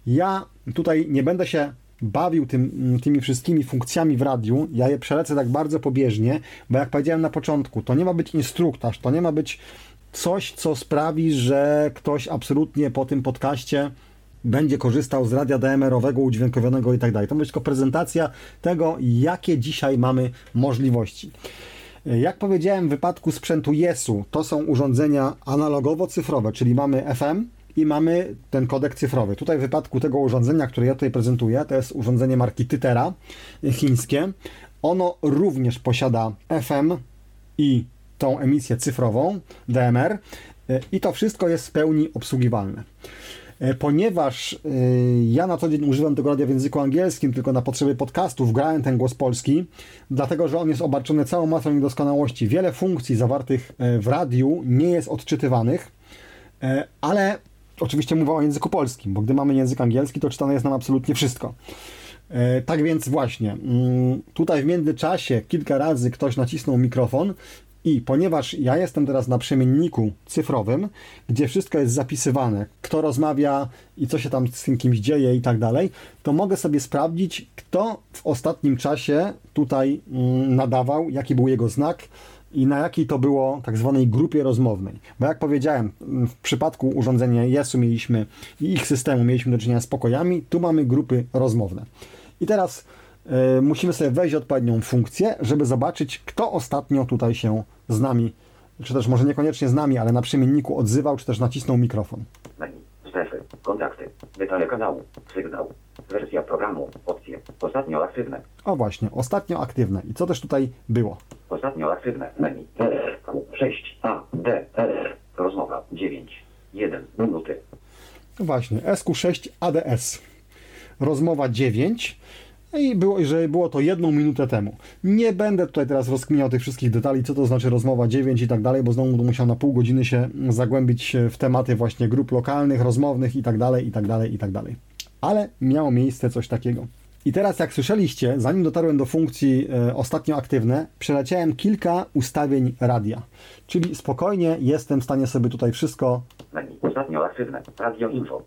Ja tutaj nie będę się bawił tym, tymi wszystkimi funkcjami w radiu, ja je przelecę tak bardzo pobieżnie, bo jak powiedziałem na początku, to nie ma być instruktaż, to nie ma być coś, co sprawi, że ktoś absolutnie po tym podcaście będzie korzystał z radia DMR-owego, udźwiękowionego i tak. To być tylko prezentacja tego, jakie dzisiaj mamy możliwości. Jak powiedziałem, w wypadku sprzętu JES-u to są urządzenia analogowo-cyfrowe, czyli mamy FM, i mamy ten kodek cyfrowy. Tutaj w wypadku tego urządzenia, które ja tutaj prezentuję, to jest urządzenie marki Tytera chińskie. Ono również posiada FM i tą emisję cyfrową DMR i to wszystko jest w pełni obsługiwalne. Ponieważ y, ja na co dzień używam tego radia w języku angielskim, tylko na potrzeby podcastów grałem ten głos polski, dlatego że on jest obarczony całą masą niedoskonałości. Wiele funkcji zawartych y, w radiu nie jest odczytywanych, ale oczywiście mówię o języku polskim, bo gdy mamy język angielski, to czytane jest nam absolutnie wszystko. E, tak więc właśnie, mm, tutaj w międzyczasie kilka razy ktoś nacisnął mikrofon I ponieważ ja jestem teraz na przemienniku cyfrowym, gdzie wszystko jest zapisywane, kto rozmawia i co się tam z tym kimś dzieje i tak dalej, to mogę sobie sprawdzić, kto w ostatnim czasie tutaj mm, nadawał, jaki był jego znak i na jakiej to było tak zwanej grupie rozmownej. Bo jak powiedziałem, w przypadku urządzenia JES-u mieliśmy i ich systemu mieliśmy do czynienia z pokojami, tu mamy grupy rozmowne. I teraz y, musimy sobie wejść odpowiednią funkcję, żeby zobaczyć, kto ostatnio tutaj się z nami, czy też może niekoniecznie z nami, ale na przemienniku odzywał, czy też nacisnął mikrofon. Kontakty. Detale kanału. Sygnał. Wersja programu. Opcje. Ostatnio aktywne. O właśnie, ostatnio aktywne. I co też tutaj było? Ostatnio aktywne. Menu. Q6. A. D. Rozmowa. 9. 1. Minuty. No Właśnie, SQ6 ADS. Rozmowa 9. No I było, że było to jedną minutę temu. Nie będę tutaj teraz rozkminiał tych wszystkich detali, co to znaczy rozmowa 9 i tak dalej, bo znowu musiał na pół godziny się zagłębić w tematy właśnie grup lokalnych, rozmownych i tak dalej, i tak dalej, i tak dalej. Ale miało miejsce coś takiego. I teraz, jak słyszeliście, zanim dotarłem do funkcji e, ostatnio aktywne, przeleciałem kilka ustawień radia. Czyli spokojnie jestem w stanie sobie tutaj wszystko Menu. Ostatnio aktywne. Radio info.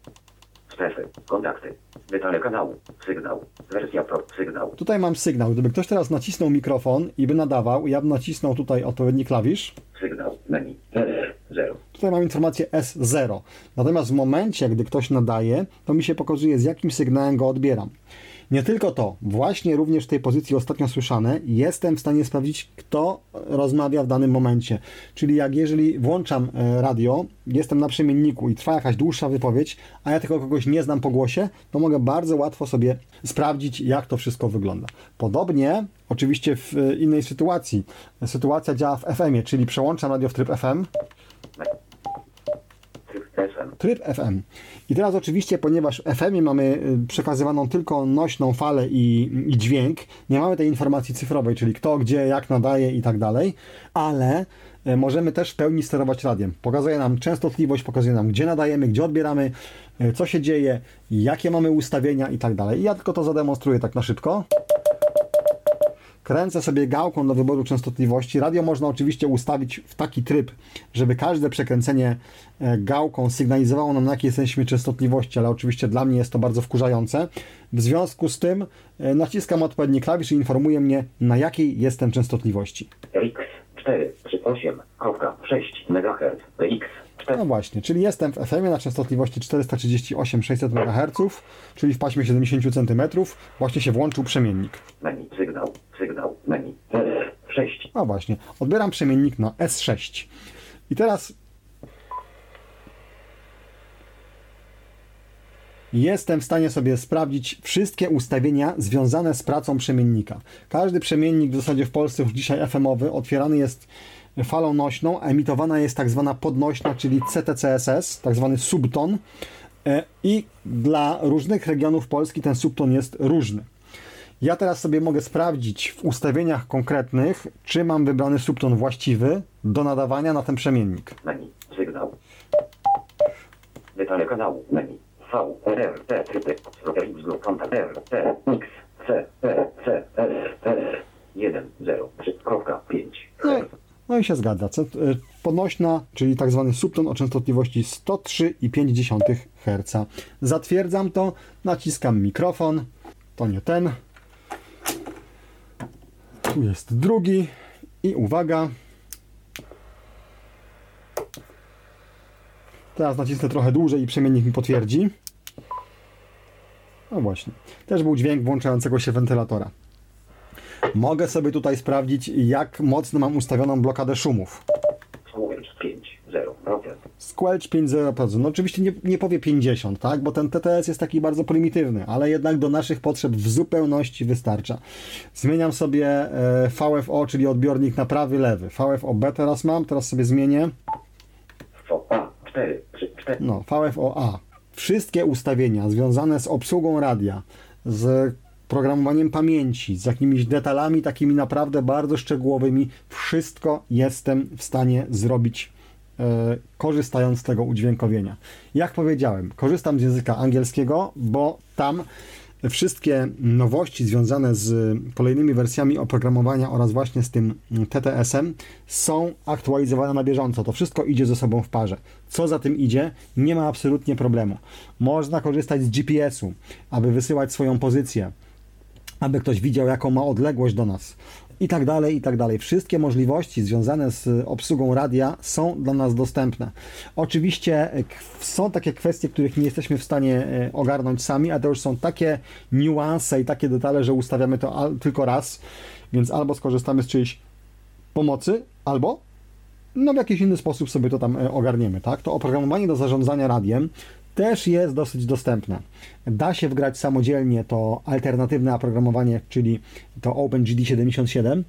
Strefy. Kontakty. Detale kanału. Sygnał. Wersja pro. Sygnał. Tutaj mam sygnał. Gdyby ktoś teraz nacisnął mikrofon i by nadawał, ja bym nacisnął tutaj odpowiedni klawisz. Sygnał. Menu. F. 0. Mam informację S0. Natomiast w momencie, gdy ktoś nadaje, to mi się pokazuje, z jakim sygnałem go odbieram. Nie tylko to, właśnie również w tej pozycji ostatnio słyszane, jestem w stanie sprawdzić, kto rozmawia w danym momencie. Czyli jak jeżeli włączam e, radio, jestem na przemienniku i trwa jakaś dłuższa wypowiedź, a ja tylko kogoś nie znam po głosie, to mogę bardzo łatwo sobie sprawdzić, jak to wszystko wygląda. Podobnie, oczywiście w e, innej sytuacji. Sytuacja działa w FM-ie, czyli przełączam radio w Tryb FM. Tryb FM. I teraz oczywiście, ponieważ w FM mamy y, przekazywaną tylko nośną falę i, i dźwięk, nie mamy tej informacji cyfrowej, czyli kto, gdzie, jak nadaje i tak dalej, ale y, możemy też w pełni sterować radiem. Pokazuje nam częstotliwość, pokazuje nam, gdzie nadajemy, gdzie odbieramy, y, co się dzieje, jakie mamy ustawienia i tak dalej. Ja tylko to zademonstruję tak na szybko. Kręcę sobie gałką do wyboru częstotliwości. Radio można oczywiście ustawić w taki tryb, żeby każde przekręcenie e, gałką sygnalizowało nam, na jakiej jesteśmy częstotliwości, ale oczywiście dla mnie jest to bardzo wkurzające. W związku z tym e, naciskam odpowiedni klawisz i informuje mnie, na jakiej jestem częstotliwości. RX 438.6 MHz. 4. No właśnie, czyli jestem w FM na częstotliwości 438-600 MHz, czyli w paśmie 70 cm. Właśnie się włączył przemiennik. Menu. Sygnał. Sygnał. Menu. F6. No właśnie, odbieram przemiennik na S6. I teraz jestem w stanie sobie sprawdzić wszystkie ustawienia związane z pracą przemiennika. Każdy przemiennik w zasadzie w Polsce już dzisiaj FM-owy otwierany jest falą nośną, a emitowana jest tak zwana podnośna, czyli CTCSS, tak zwany subton. E, I dla różnych regionów Polski ten subton jest różny. Ja teraz sobie mogę sprawdzić w ustawieniach konkretnych, czy mam wybrany subton właściwy do nadawania na ten przemiennik. Menu. Sygnał. Detale kanału. Menu. V. R. T. Tryby. Wzór. Kontakt. R. T. X. C. P. C. S. S. 1. 0. 3.5. No, i- no i się zgadza. Y, Podnośna, czyli tak zwany subton o częstotliwości 103,5 Hz. Zatwierdzam to, naciskam mikrofon. To nie ten. Tu jest drugi. I uwaga. Teraz nacisnę trochę dłużej i przemiennik mi potwierdzi. No właśnie. Też był dźwięk włączającego się wentylatora. Mogę sobie tutaj sprawdzić, jak mocno mam ustawioną blokadę szumów. Słowicz 5. 0. Procent. Squelch 50%. No oczywiście nie, nie powie 50, tak? Bo ten TTS jest taki bardzo prymitywny, ale jednak do naszych potrzeb w zupełności wystarcza. Zmieniam sobie e, VFO, czyli odbiornik na prawy, lewy. VFO-B teraz mam, teraz sobie zmienię. V. A. 4. 3. 4. No, VFO-A. Wszystkie ustawienia związane z obsługą radia, z programowaniem pamięci, z jakimiś detalami takimi naprawdę bardzo szczegółowymi, wszystko jestem w stanie zrobić e, korzystając z tego udźwiękowienia. Jak powiedziałem, korzystam z języka angielskiego, bo tam wszystkie nowości związane z kolejnymi wersjami oprogramowania oraz właśnie z tym TTS-em są aktualizowane na bieżąco. To wszystko idzie ze sobą w parze. Co za tym idzie? Nie ma absolutnie problemu. Można korzystać z GPS-u, aby wysyłać swoją pozycję, aby ktoś widział, jaką ma odległość do nas i tak dalej, i tak dalej. Wszystkie możliwości związane z obsługą radia są dla nas dostępne. Oczywiście e, są takie kwestie, których nie jesteśmy w stanie e, ogarnąć sami, a to już są takie niuanse i takie detale, że ustawiamy to tylko raz, więc albo skorzystamy z czyjejś pomocy, albo no w jakiś inny sposób sobie to tam e, ogarniemy, tak? To oprogramowanie do zarządzania radiem też jest dosyć dostępne. Da się wgrać samodzielnie to alternatywne oprogramowanie, czyli to OpenGD77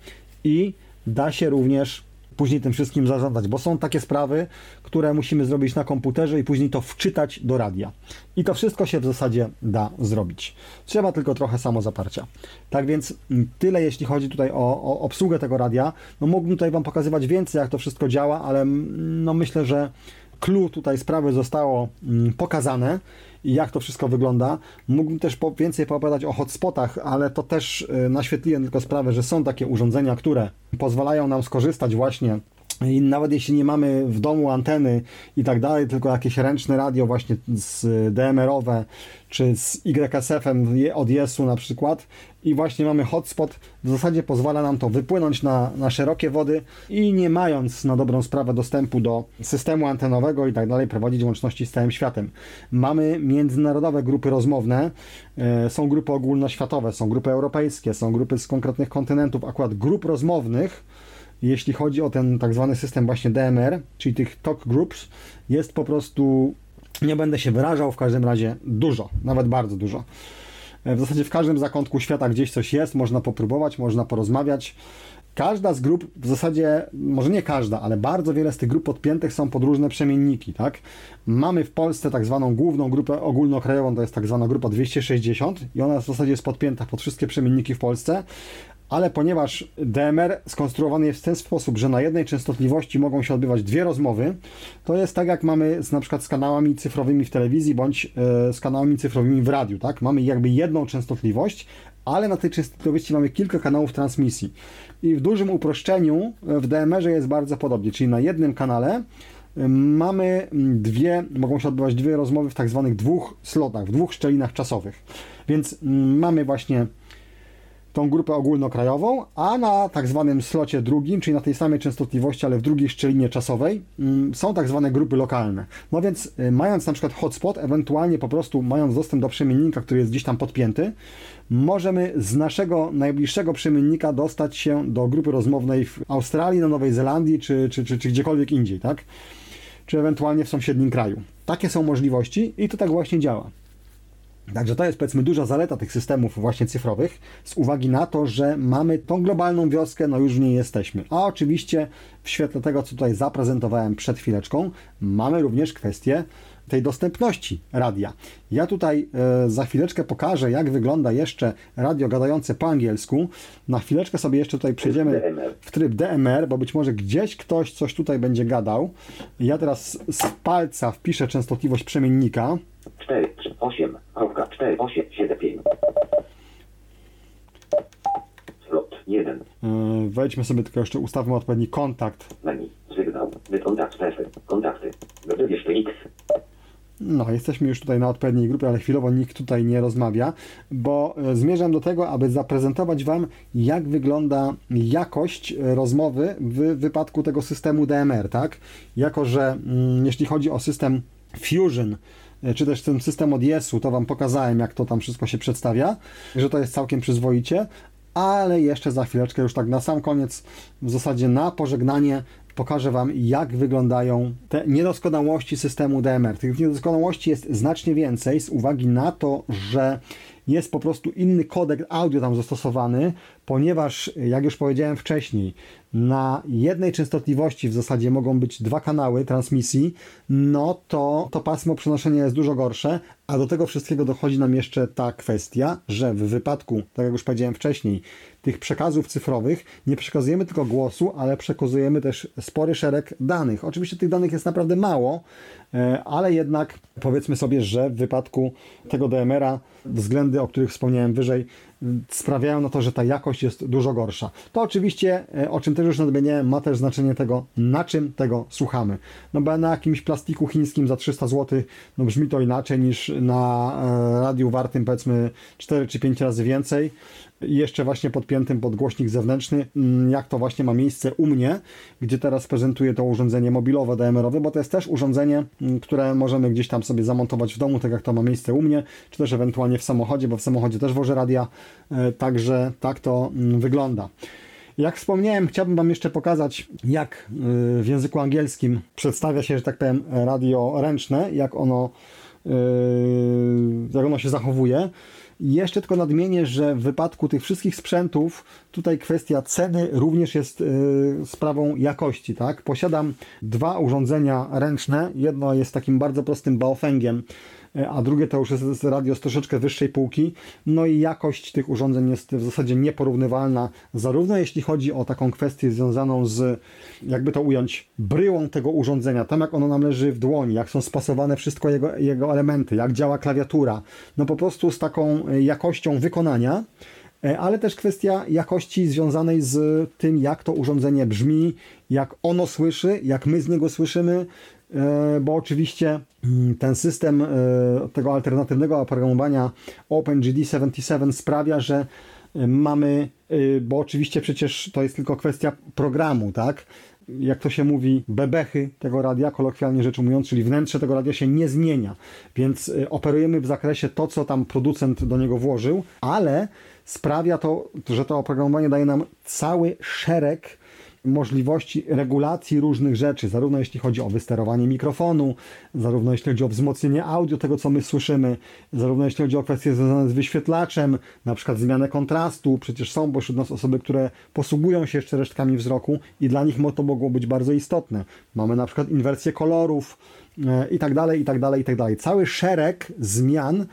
i da się również później tym wszystkim zarządzać, bo są takie sprawy, które musimy zrobić na komputerze i później to wczytać do radia. I to wszystko się w zasadzie da zrobić. Trzeba tylko trochę samozaparcia. Tak więc tyle, jeśli chodzi tutaj o, o obsługę tego radia. No mógłbym tutaj Wam pokazywać więcej, jak to wszystko działa, ale mm, no myślę, że clue tutaj sprawy zostało mm, pokazane i jak to wszystko wygląda. Mógłbym też po, więcej poopowiadać o hotspotach, ale to też y, naświetliłem tylko sprawę, że są takie urządzenia, które pozwalają nam skorzystać właśnie i nawet jeśli nie mamy w domu anteny i tak dalej, tylko jakieś ręczne radio właśnie z DMR-owe czy z YSF-em od Jesu na przykład i właśnie mamy hotspot, w zasadzie pozwala nam to wypłynąć na, na szerokie wody i nie mając na dobrą sprawę dostępu do systemu antenowego i tak dalej, prowadzić łączności z całym światem. Mamy międzynarodowe grupy rozmowne, e, są grupy ogólnoświatowe, są grupy europejskie, są grupy z konkretnych kontynentów, akurat grup rozmownych jeśli chodzi o ten tak zwany system właśnie DMR, czyli tych talk groups, jest po prostu, nie będę się wyrażał, w każdym razie dużo, nawet bardzo dużo. W zasadzie w każdym zakątku świata gdzieś coś jest, można popróbować, można porozmawiać. Każda z grup, w zasadzie, może nie każda, ale bardzo wiele z tych grup podpiętych są pod różne przemienniki, tak? Mamy w Polsce tak zwaną główną grupę ogólnokrajową, to jest tak zwana grupa 260 i ona w zasadzie jest podpięta pod wszystkie przemienniki w Polsce, ale ponieważ DMR skonstruowany jest w ten sposób, że na jednej częstotliwości mogą się odbywać dwie rozmowy, to jest tak jak mamy z, na przykład z kanałami cyfrowymi w telewizji bądź e, z kanałami cyfrowymi w radiu, tak? Mamy jakby jedną częstotliwość, ale na tej częstotliwości mamy kilka kanałów transmisji. I w dużym uproszczeniu e, w DMR-ze jest bardzo podobnie, czyli na jednym kanale e, mamy dwie, mogą się odbywać dwie rozmowy w tak zwanych dwóch slotach, w dwóch szczelinach czasowych. Więc mm, mamy właśnie tą grupę ogólnokrajową, a na tak zwanym slocie drugim, czyli na tej samej częstotliwości, ale w drugiej szczelinie czasowej, mm, są tak zwane grupy lokalne. No więc y, mając na przykład hotspot, ewentualnie po prostu mając dostęp do przemiennika, który jest gdzieś tam podpięty, możemy z naszego najbliższego przemiennika dostać się do grupy rozmownej w Australii, na Nowej Zelandii, czy, czy, czy, czy gdziekolwiek indziej, tak? Czy ewentualnie w sąsiednim kraju. Takie są możliwości i to tak właśnie działa. Także to jest powiedzmy duża zaleta tych systemów właśnie cyfrowych, z uwagi na to, że mamy tą globalną wioskę, no już w niej jesteśmy. A oczywiście w świetle tego, co tutaj zaprezentowałem przed chwileczką, mamy również kwestię tej dostępności radia. Ja tutaj e, za chwileczkę pokażę, jak wygląda jeszcze radio gadające po angielsku. Na chwileczkę sobie jeszcze tutaj przejdziemy w tryb DMR, bo być może gdzieś ktoś coś tutaj będzie gadał. Ja teraz z palca wpiszę częstotliwość przemiennika. 4, 3, 8, 4, 8, 7, 5. Slot 1. E, wejdźmy sobie tylko jeszcze, ustawmy odpowiedni kontakt. Menu, sygnał, kontakt, kontakty, wybierz X. No, jesteśmy już tutaj na odpowiedniej grupie, ale chwilowo nikt tutaj nie rozmawia, bo e, zmierzam do tego, aby zaprezentować Wam, jak wygląda jakość rozmowy w wypadku tego systemu DMR, tak? Jako, że mm, jeśli chodzi o system Fusion, czy też ten system od Yesu, to Wam pokazałem, jak to tam wszystko się przedstawia, że to jest całkiem przyzwoicie, ale jeszcze za chwileczkę, już tak na sam koniec, w zasadzie na pożegnanie, pokażę Wam, jak wyglądają te niedoskonałości systemu DMR. Tych niedoskonałości jest znacznie więcej z uwagi na to, że jest po prostu inny kodek audio tam zastosowany, ponieważ, jak już powiedziałem wcześniej, na jednej częstotliwości w zasadzie mogą być dwa kanały transmisji, no to to pasmo przenoszenia jest dużo gorsze, a do tego wszystkiego dochodzi nam jeszcze ta kwestia, że w wypadku, tak jak już powiedziałem wcześniej, tych przekazów cyfrowych nie przekazujemy tylko głosu, ale przekazujemy też spory szereg danych. Oczywiście tych danych jest naprawdę mało, e, ale jednak powiedzmy sobie, że w wypadku tego DMR-a względy, o których wspomniałem wyżej, sprawiają na to, że ta jakość jest dużo gorsza. To oczywiście, e, o czym też już nadmieniałem, ma też znaczenie tego, na czym tego słuchamy. No bo na jakimś plastiku chińskim za 300 zł no brzmi to inaczej niż na e, radiu wartym powiedzmy 4 czy 5 razy więcej jeszcze właśnie podpiętym pod głośnik zewnętrzny, mm, jak to właśnie ma miejsce u mnie, gdzie teraz prezentuję to urządzenie mobilowe DMR-owe, bo to jest też urządzenie, mm, które możemy gdzieś tam sobie zamontować w domu, tak jak to ma miejsce u mnie, czy też ewentualnie w samochodzie, bo w samochodzie też wożę radia, e, także tak to mm, wygląda. Jak wspomniałem, chciałbym Wam jeszcze pokazać, jak e, w języku angielskim przedstawia się, że tak powiem, radio ręczne, jak ono, e, jak ono się zachowuje. Jeszcze tylko nadmienię, że w wypadku tych wszystkich sprzętów tutaj kwestia ceny również jest y, sprawą jakości. Tak? Posiadam dwa urządzenia ręczne. Jedno jest takim bardzo prostym baofengiem a drugie to już jest radio z troszeczkę wyższej półki. No i jakość tych urządzeń jest w zasadzie nieporównywalna, zarówno jeśli chodzi o taką kwestię związaną z, jakby to ująć, bryłą tego urządzenia, tam jak ono nam leży w dłoni, jak są spasowane wszystko jego, jego elementy, jak działa klawiatura, no po prostu z taką e, jakością wykonania, e, ale też kwestia jakości związanej z tym, jak to urządzenie brzmi, jak ono słyszy, jak my z niego słyszymy, E, bo oczywiście mm, ten system e, tego alternatywnego oprogramowania OpenGD77 sprawia, że e, mamy, bo oczywiście przecież to jest tylko kwestia programu, tak? jak to się mówi, bebechy tego radia, kolokwialnie rzecz ujmując, czyli wnętrze tego radia się nie zmienia, więc operujemy w zakresie to, co tam producent do niego włożył, ale sprawia to, że to oprogramowanie daje nam cały szereg możliwości regulacji różnych rzeczy, zarówno jeśli chodzi o wysterowanie mikrofonu, zarówno jeśli chodzi o wzmocnienie audio tego, co my słyszymy, zarówno jeśli chodzi o kwestie związane z wyświetlaczem, na przykład zmianę kontrastu. Przecież są pośród nas osoby, które posługują się jeszcze resztkami wzroku i dla nich to mogło być bardzo istotne. Mamy na przykład inwersję kolorów e, i tak dalej, i tak dalej, i tak dalej. Cały szereg zmian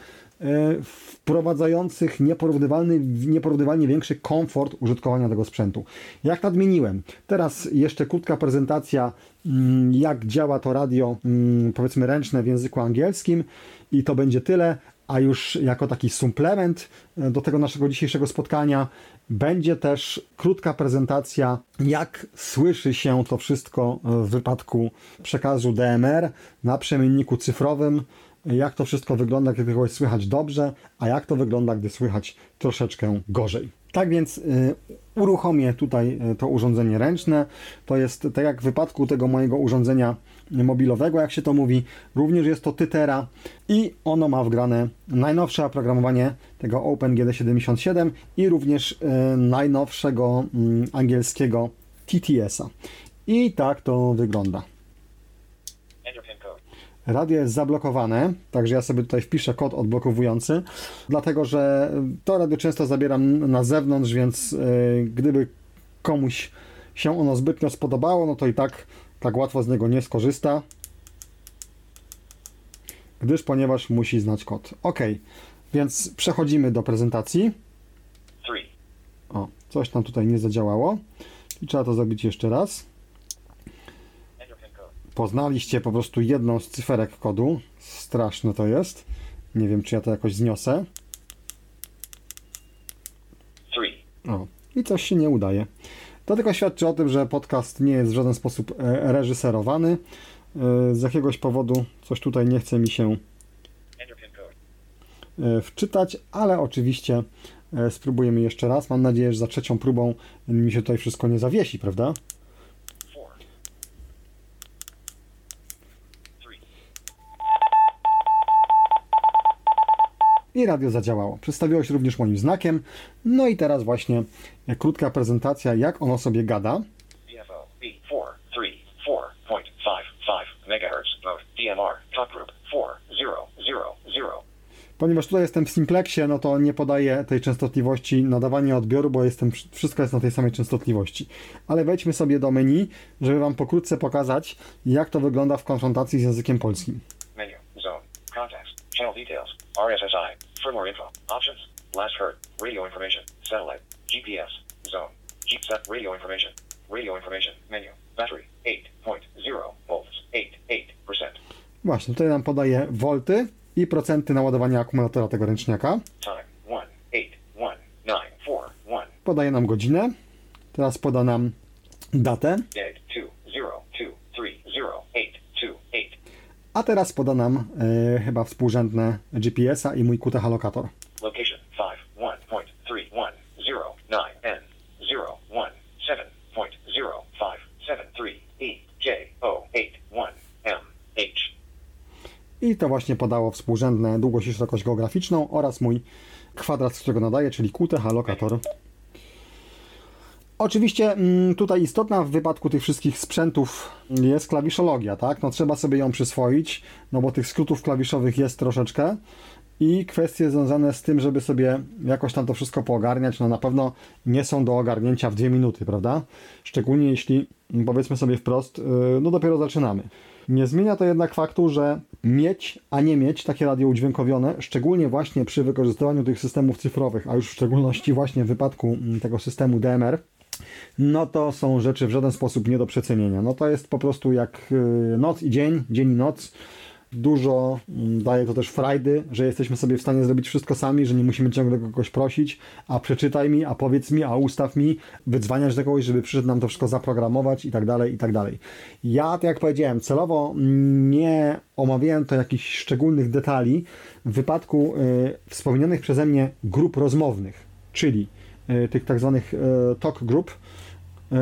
wprowadzających nieporównywalny, nieporównywalnie większy komfort użytkowania tego sprzętu. Jak nadmieniłem, teraz jeszcze krótka prezentacja, mm, jak działa to radio, mm, powiedzmy ręczne w języku angielskim i to będzie tyle. A już jako taki suplement e, do tego naszego dzisiejszego spotkania będzie też krótka prezentacja, jak słyszy się to wszystko w wypadku przekazu DMR na przemienniku cyfrowym jak to wszystko wygląda, kiedy kogoś słychać dobrze, a jak to wygląda, gdy słychać troszeczkę gorzej. Tak więc y, uruchomię tutaj y, to urządzenie ręczne. To jest tak jak w wypadku tego mojego urządzenia mobilowego, jak się to mówi, również jest to Tytera i ono ma wgrane najnowsze oprogramowanie tego OpenGD77 i również y, najnowszego mm, angielskiego TTS-a. I tak to wygląda. Radio jest zablokowane, także ja sobie tutaj wpiszę kod odblokowujący, dlatego że to radio często zabieram na zewnątrz, więc yy, gdyby komuś się ono zbytnio spodobało, no to i tak tak łatwo z niego nie skorzysta, gdyż ponieważ musi znać kod. Ok, więc przechodzimy do prezentacji. O, coś tam tutaj nie zadziałało i trzeba to zrobić jeszcze raz poznaliście po prostu jedną z cyferek kodu. Straszne to jest. Nie wiem, czy ja to jakoś zniosę. O, i coś się nie udaje. To tylko świadczy o tym, że podcast nie jest w żaden sposób e, reżyserowany. E, z jakiegoś powodu coś tutaj nie chce mi się e, wczytać, ale oczywiście spróbujemy jeszcze raz. Mam nadzieję, że za trzecią próbą mi się tutaj wszystko nie zawiesi, prawda? I radio zadziałało. Przedstawiło się również moim znakiem. No i teraz właśnie krótka prezentacja, jak ono sobie gada. ponieważ tutaj jestem w Simplexie, no to nie podaję tej częstotliwości nadawania odbioru, bo jestem, wszystko jest na tej samej częstotliwości. Ale wejdźmy sobie do menu, żeby Wam pokrótce pokazać, jak to wygląda w konfrontacji z językiem polskim. Menu. Zone. Context. Channel details. RSSI. Firmware info. Options. Last heard. Radio information. Satellite. GPS. Zone. Jeep set. Radio information. Radio information. Menu. Battery. 8.0 volts. 88%. Właśnie, tutaj nam podaje wolty i procenty naładowania akumulatora tego ręczniaka. Time. 1. 8. 1. 9. 4. 1. Podaje nam godzinę. Teraz poda nam datę. Date. 2. 0. 2. 3. 0. 8. 2. 8. A teraz poda nam e, chyba współrzędne GPS-a i mój QTH lokator. Location 51.310.9N 017.0573 EJ081MH. I to właśnie podało współrzędne długość i szerokość geograficzną oraz mój kwadrat, z którego nadaję, czyli lokator. Oczywiście mm, tutaj istotna w wypadku tych wszystkich sprzętów jest klawiszologia, tak? No trzeba sobie ją przyswoić, no bo tych skrótów klawiszowych jest troszeczkę i kwestie związane z tym, żeby sobie jakoś tam to wszystko poogarniać, no na pewno nie są do ogarnięcia w dwie minuty, prawda? Szczególnie jeśli, powiedzmy sobie wprost, yy, no dopiero zaczynamy. Nie zmienia to jednak faktu, że mieć, a nie mieć takie radio udźwiękowione, szczególnie właśnie przy wykorzystywaniu tych systemów cyfrowych, a już w szczególności właśnie w wypadku mm, tego systemu DMR, no to są rzeczy w żaden sposób nie do przecenienia. No to jest po prostu jak yy, noc i dzień, dzień i noc. Dużo mm, daje to też frajdy, że jesteśmy sobie w stanie zrobić wszystko sami, że nie musimy ciągle kogoś prosić, a przeczytaj mi, a powiedz mi, a ustaw mi, wydzwaniać do kogoś, żeby przyszedł nam to wszystko zaprogramować i tak dalej, i tak dalej. Ja, tak jak powiedziałem, celowo nie omawiałem to jakichś szczególnych detali w wypadku y, wspomnianych przeze mnie grup rozmownych, czyli y, tych tak zwanych y, talk group,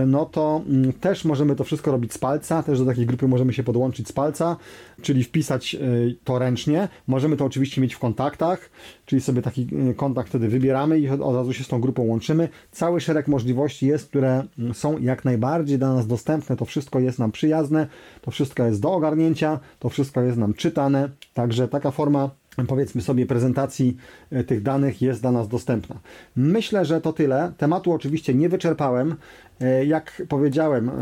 no to mm, też możemy to wszystko robić z palca, też do takiej grupy możemy się podłączyć z palca, czyli wpisać to ręcznie. Możemy to oczywiście mieć w kontaktach, czyli sobie taki kontakt wtedy wybieramy i od razu się z tą grupą łączymy. Cały szereg możliwości jest, które mm, są jak najbardziej dla nas dostępne. To wszystko jest nam przyjazne, to wszystko jest do ogarnięcia, to wszystko jest nam czytane. Także taka forma powiedzmy sobie, prezentacji e, tych danych jest dla nas dostępna. Myślę, że to tyle. Tematu oczywiście nie wyczerpałem. E, Jak powiedziałem, e,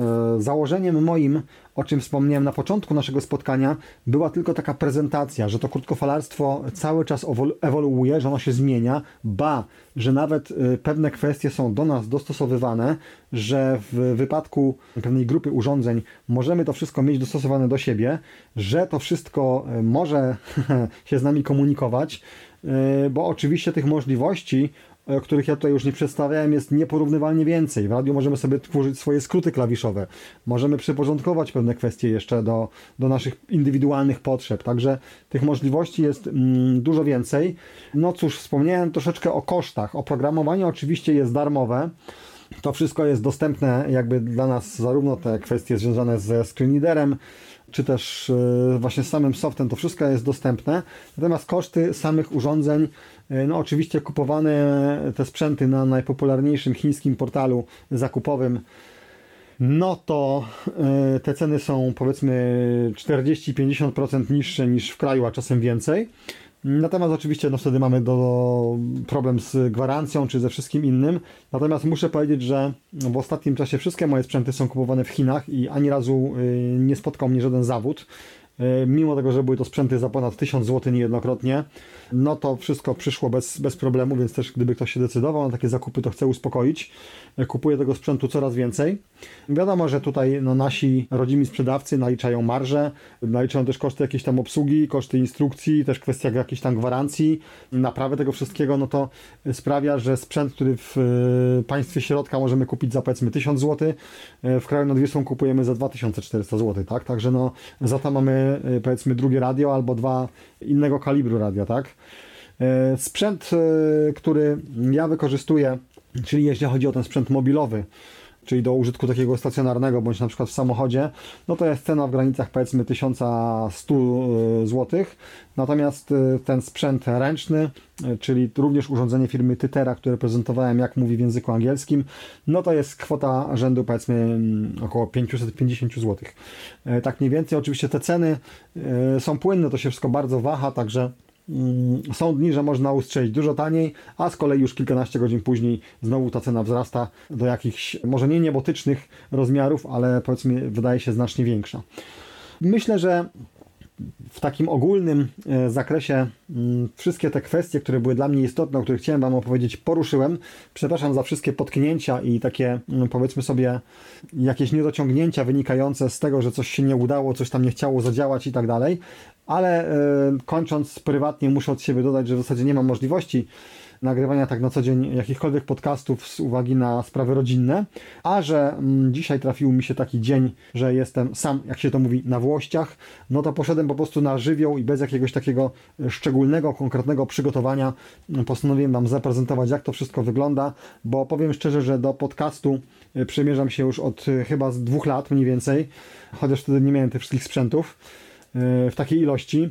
założeniem moim, o czym wspomniałem na początku naszego spotkania, była tylko taka prezentacja, że to krótkofalarstwo cały czas ewolu- ewoluuje, że ono się zmienia, ba, że nawet pewne kwestie są do nas dostosowywane, że w wypadku pewnej grupy urządzeń możemy to wszystko mieć dostosowane do siebie, że to wszystko może się z nami komunikować, bo oczywiście tych możliwości, o których ja tutaj już nie przedstawiałem, jest nieporównywalnie więcej. W radiu możemy sobie tworzyć swoje skróty klawiszowe, możemy przyporządkować pewne kwestie jeszcze do, do naszych indywidualnych potrzeb, także tych możliwości jest mm, dużo więcej. No cóż, wspomniałem troszeczkę o kosztach. Oprogramowanie oczywiście jest darmowe. To wszystko jest dostępne jakby dla nas, zarówno te kwestie związane ze screenreaderem, czy też e, właśnie z samym softem, to wszystko jest dostępne. Natomiast koszty samych urządzeń, e, no oczywiście kupowane te sprzęty na najpopularniejszym chińskim portalu zakupowym, no to e, te ceny są powiedzmy 40-50% niższe niż w kraju, a czasem więcej. Natomiast oczywiście no wtedy mamy do, problem z gwarancją czy ze wszystkim innym. Natomiast muszę powiedzieć, że w ostatnim czasie wszystkie moje sprzęty są kupowane w Chinach i ani razu y, nie spotkał mnie żaden zawód. Y, Mimo tego, że były to sprzęty za ponad 1000 zł niejednokrotnie, no to wszystko przyszło bez, bez problemu, więc też gdyby ktoś się decydował na takie zakupy, to chcę uspokoić. Y, Kupuję tego sprzętu coraz więcej. Wiadomo, że tutaj no, nasi rodzimi sprzedawcy naliczają marże, naliczają też koszty jakiejś tam obsługi, koszty instrukcji, też kwestia jakiejś tam gwarancji, naprawy tego wszystkiego, no to sprawia, że sprzęt, który w y, państwie środka możemy kupić za powiedzmy 1000 zł, w kraju nad Wisłą kupujemy za 2400 zł, tak? Także no za to mamy y, powiedzmy drugie radio albo dwa innego kalibru radia, tak? Y, Sprzęt, y, który ja wykorzystuję, czyli jeśli chodzi o ten sprzęt mobilowy, czyli do użytku takiego stacjonarnego, bądź na przykład w samochodzie, no to jest cena w granicach powiedzmy 1100 zł. Natomiast y, ten sprzęt ręczny, y, czyli również urządzenie firmy Tytera, które prezentowałem, jak mówi w języku angielskim, no to jest kwota rzędu powiedzmy mm, około 550 zł. Tak mniej więcej. Oczywiście te ceny są płynne, to się wszystko bardzo waha, także są dni, że można ustrzelić dużo taniej, a z kolei już kilkanaście godzin później znowu ta cena wzrasta do jakichś, może nie niebotycznych rozmiarów, ale powiedzmy wydaje się znacznie większa. Myślę, że w takim ogólnym e, zakresie mm, wszystkie te kwestie, które były dla mnie istotne, o których chciałem Wam opowiedzieć, poruszyłem. Przepraszam za wszystkie potknięcia i takie, mm, powiedzmy sobie, jakieś niedociągnięcia wynikające z tego, że coś się nie udało, coś tam nie chciało zadziałać i tak dalej. Ale e, kończąc prywatnie, muszę od siebie dodać, że w zasadzie nie mam możliwości nagrywania tak na co dzień jakichkolwiek podcastów z uwagi na sprawy rodzinne, a że mm, dzisiaj trafił mi się taki dzień, że jestem sam, jak się to mówi, na włościach, no to poszedłem po prostu na żywioł i bez jakiegoś takiego szczególnego, konkretnego przygotowania mm, postanowiłem Wam zaprezentować, jak to wszystko wygląda, bo powiem szczerze, że do podcastu y, przymierzam się już od y, chyba z dwóch lat mniej więcej, chociaż wtedy nie miałem tych wszystkich sprzętów w takiej ilości.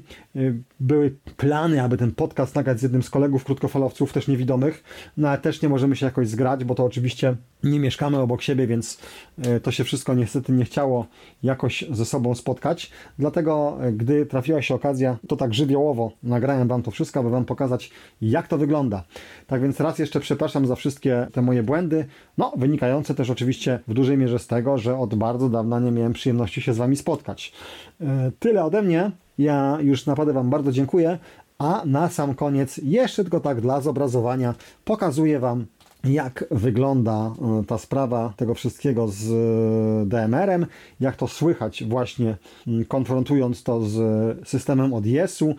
Były plany, aby ten podcast nagrać z jednym z kolegów krótkofalowców, też niewidomych, no ale też nie możemy się jakoś zgrać, bo to oczywiście nie mieszkamy obok siebie, więc e, to się wszystko niestety nie chciało jakoś ze sobą spotkać. Dlatego, e, gdy trafiła się okazja, to tak żywiołowo nagrałem Wam to wszystko, aby Wam pokazać, jak to wygląda. Tak więc raz jeszcze przepraszam za wszystkie te moje błędy, no wynikające też oczywiście w dużej mierze z tego, że od bardzo dawna nie miałem przyjemności się z Wami spotkać. E, tyle ode mnie. Ja już naprawdę Wam bardzo dziękuję. A na sam koniec, jeszcze tylko tak dla zobrazowania, pokazuję Wam, jak wygląda e, ta sprawa tego wszystkiego z e, DMR-em, jak to słychać właśnie konfrontując to z systemem ODS-u. Y,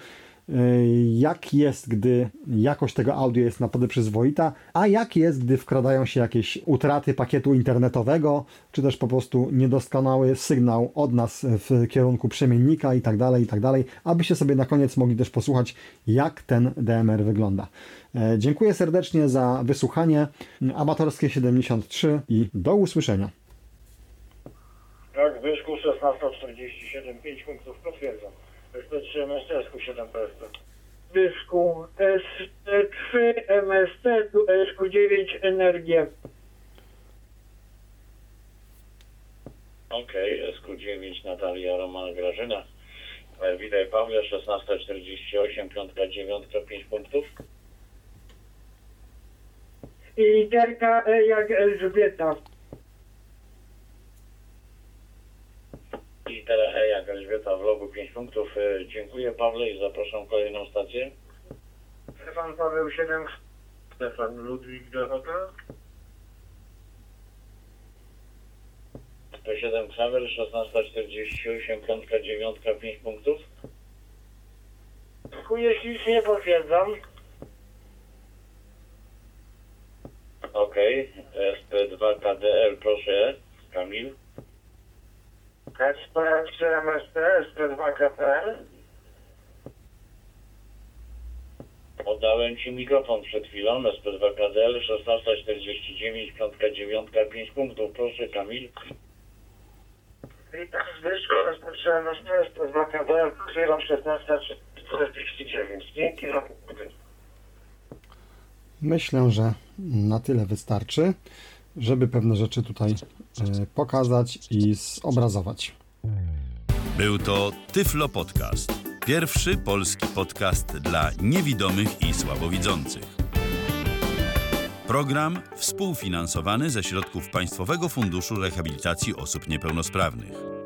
jak jest, gdy jakość tego audio jest naprawdę przyzwoita, a jak jest, gdy wkradają się jakieś utraty pakietu internetowego, czy też po prostu niedoskonały sygnał od nas w kierunku przemiennika i tak dalej, i tak dalej, abyście sobie na koniec mogli też posłuchać, jak ten DMR wygląda. E, dziękuję serdecznie za wysłuchanie. Amatorskie 73 i do usłyszenia. Tak, Wyszku 16.47, 5 punktów SP3 MST, 7 PSP. Dyszku ST3 MST, tu SQ9 Energia. Okej, SQ9 Natalia Roman Grażyna. E, Witaj Pawle, 16.48, piątka, dziewiątka, 5 punktów. I literka E jak Elżbieta. Litera E jak Elżbieta w logu 5 punktów. E, Dziękuję Pawle i zapraszam kolejną stację. Stefan Paweł 7, Stefan Ludwik Dorota. 107 Ksawer, 16.48, piątka, dziewiątka, 5 punktów. Jeśli nie potwierdzam. Okej, SP2 KDL, proszę, Kamil. SP3 MST, SP2 KPL. Oddałem Ci mikrofon przed chwilą, SP2 KDL, 16.49, piątka, dziewiątka, 5 punktów. Proszę, Kamil. Witam Zbyszko, SP3 MST, SP2 KPL. Potwierdzam 16.49. Dzięki za Myślę, że na tyle wystarczy, żeby pewne rzeczy tutaj e, pokazać i zobrazować. Był to Tyflo Podcast. Pierwszy polski podcast dla niewidomych i słabowidzących. Program współfinansowany ze środków Państwowego Funduszu Rehabilitacji Osób Niepełnosprawnych.